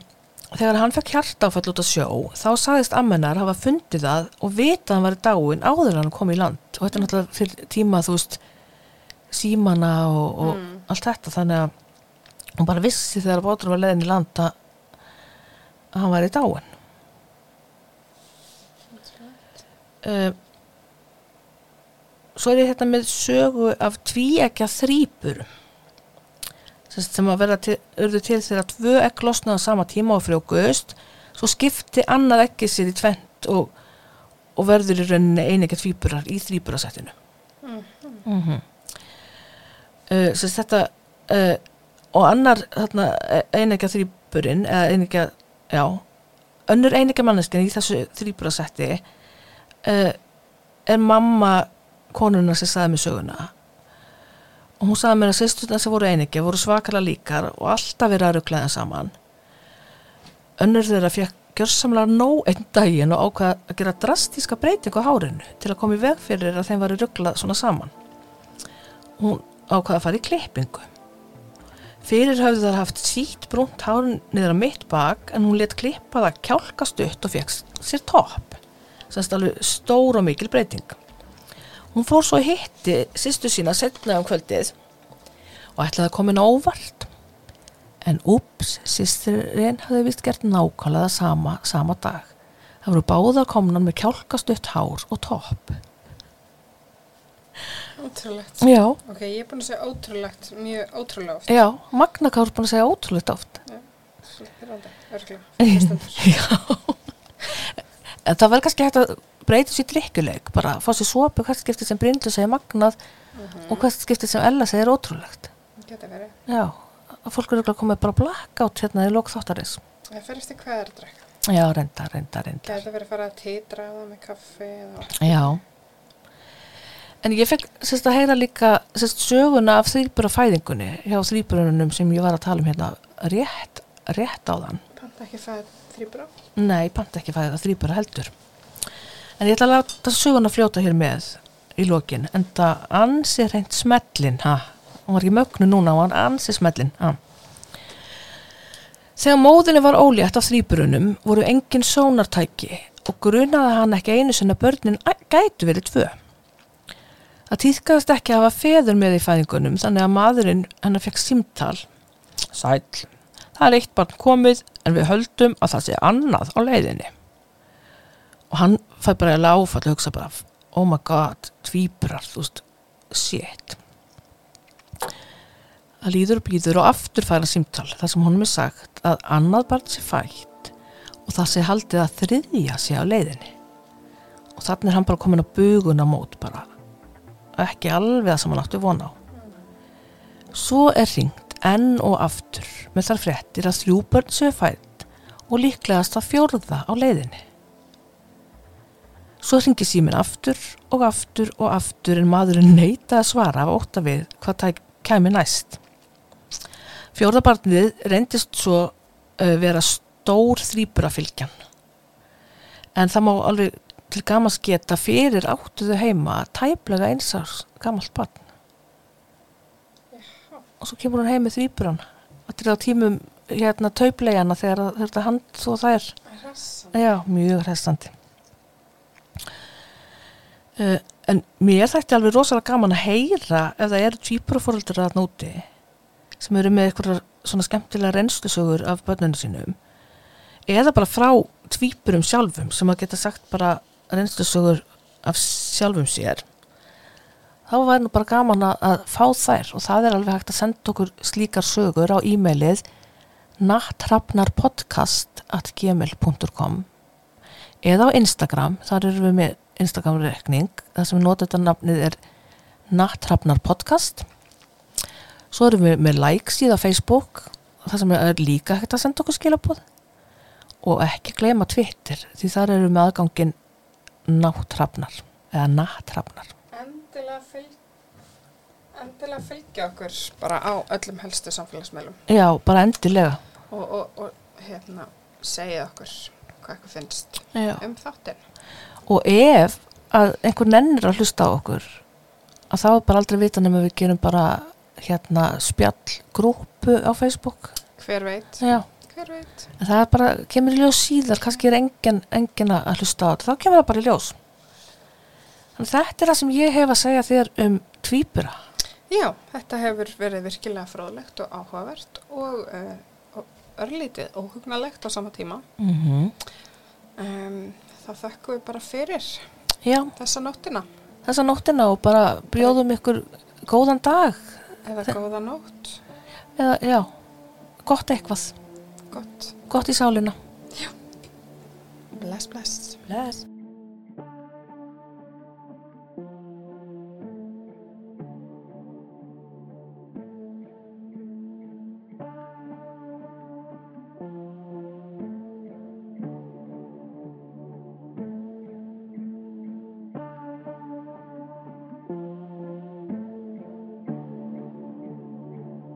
þegar hann fekk hjartáfall út að sjó þá sagðist ammennar hafa fundið það og vita að hann var dáin áður en hann kom í land og þetta er náttúrulega fyrir tíma þú veist símana og, og Mm. allt þetta þannig að hún bara vissi þegar bátur var leiðin í land að, hann var í dáin uh, svo er ég hérna með sögu af tvíekja þrýpur sem að verða til, til þegar tvö ekk losnaði á sama tíma og frjókust svo skipti annað ekki sér í tvent og, og verður í rauninni einegja tvíburar í þrýburasættinu mm -hmm. uh, sem þetta uh, og annar þarna, einegja þrýburinn eða einegja, já önnur einegja manneskinn í þessu þrýburasætti uh, er mamma konuna sem sagði mér söguna. Og hún sagði mér að sýsturna sem voru einegja voru svakalega líkar og alltaf verið að ruggla það saman. Önnur þeirra fekk gjörsamlega nóg einn daginn og ákvaða að gera drastíska breytingu á hárinu til að koma í veg fyrir að þeim var rugglað svona saman. Hún ákvaða að fara í klippingu fyrir höfðu þar haft sítt brúnt hárun niður á mitt bak en hún let klippa það kjálka stutt og fekk sér topp. Semst alveg stór og mikil breyting. Hún fór svo hitti sýstu sína setna um kvöldið og ætlaði að koma inn á óvart. En úps, sýstirinn hafði vist gert nákvæmlega sama, sama dag. Það voru báðar komnan með kjálkastutt hár og topp ótrúlegt. já, Ok, ég er búin að segja ótrúlegt, mjög ótrúlega oft. já, Magna Kár búin að segja ótrúlega oft Svolítið pyrrandi, örglega, fyrir hlustendur. já en það verður kannski hægt að breyta sér drikkuleik bara fá sér sopu, hvert skiptið sem Bryndu segir magnað og hvert skiptið sem Ella segir ótrúlegt Geta verið. já, að fólk eru örugglega komið bara blackout hérna í lók þáttarins Það fer eftir hvað er að drekka. já, reynda, reynda, reynda Geta verið að fara að titra á það með kaffi eða... Já. En ég fekk sérst að heyra líka sérst söguna af þrýbura fæðingunni hjá þrýburunum sem ég var að tala um hérna rétt, rétt á þann. Panta ekki fæð þrýbra. Nei, panta ekki fæða þrýbura heldur. En ég ætla að láta söguna fljóta hér með í lokin. En það ansi reynd smellin, ha. Hún var ekki mögnu núna, hún ansi smellin, ha. Þegar móðinni var ólétt af þrýburunum voru engin sónartæki og grunaði hann ekki einu sinna börnin æ- gætu verið tvö. Það týðkaðast ekki að hafa feður með í fæðingunum þannig að maðurinn hennar fekk símtal. Sæl, það er eitt barn komið en við höldum að það sé annað á leiðinni. Og hann fær bara að láfa að hugsa bara, oh my god, tvíbrar, þú veist, shit. Það líður og býður og aftur færa símtal þar sem honum er sagt að annað barn sé fætt og það sé haldið að þriðja sé á leiðinni. Og þannig er hann bara komin á buguna mót bara ekki alveg það sem hann átti vona á. Svo er ringt enn og aftur með þar fréttir að þrjú börn séu fætt og líklegast að fjórða á leiðinni. Svo ringi símin aftur og aftur og aftur en maðurinn neita að svara af ótta við hvað það kæmi næst. Fjórðabarnið reyndist svo uh, vera stór þrýburafylgjan en það má alveg til gamans geta fyrir áttuðu heima tæplega einsars gamalt barn. Og svo kemur hún heim með þrýburan þetta er á tímum hérna tauplegana þegar þetta hand svo það er. Já, mjög hressandi. Uh, en mér þætti alveg rosalega gaman að heyra ef það eru tvíburafóröldur að núti sem eru með eitthvað svona skemmtilega reynslusögur af börnunum sínum eða bara frá tvíburum sjálfum sem að geta sagt bara reynslusögur af sjálfum sér þá væri nú bara gaman að, fá þær. Og það er alveg hægt að senda okkur slíkar sögur á e-mailið nattrafnarpodcast at gmail.com eða á Instagram, þar erum við með Instagram-rekning, það sem nota þetta nafnið er nattrafnarpodcast svo erum við með like síða á Facebook. Það sem er líka hægt að senda okkur skilabóð og ekki gleyma Twitter því þar erum við með aðgangin náttrafnar eða nattrafnar Endilega, fylg, endilega fylgja okkur bara á öllum helstu samfélagsmeilum já, bara endilega og, og, og hérna segja okkur hvað eitthvað finnst já. um þáttinn. og ef að einhver nennir að hlusta á okkur að þá er bara aldrei vita nema við gerum bara hérna spjallgrúpu á Facebook Hver veit? já, Hver veit? en það bara, kemur í ljós síðar kannski er engin, engin að hlusta á þetta þá kemur það bara í ljós þannig þetta er það sem ég hef að segja þér um tvíbura Já, þetta hefur verið virkilega fróðlegt og áhugavert og, uh, og örlítið óhugnalegt á sama tíma. mm -hmm. Um, þá þökkum við bara fyrir já, þessa nóttina þessa nóttina og bara bjóðum ykkur góðan dag eða góða nótt. eða já, gott eitthvað Gott. gott í sálina Bless, bless. Bless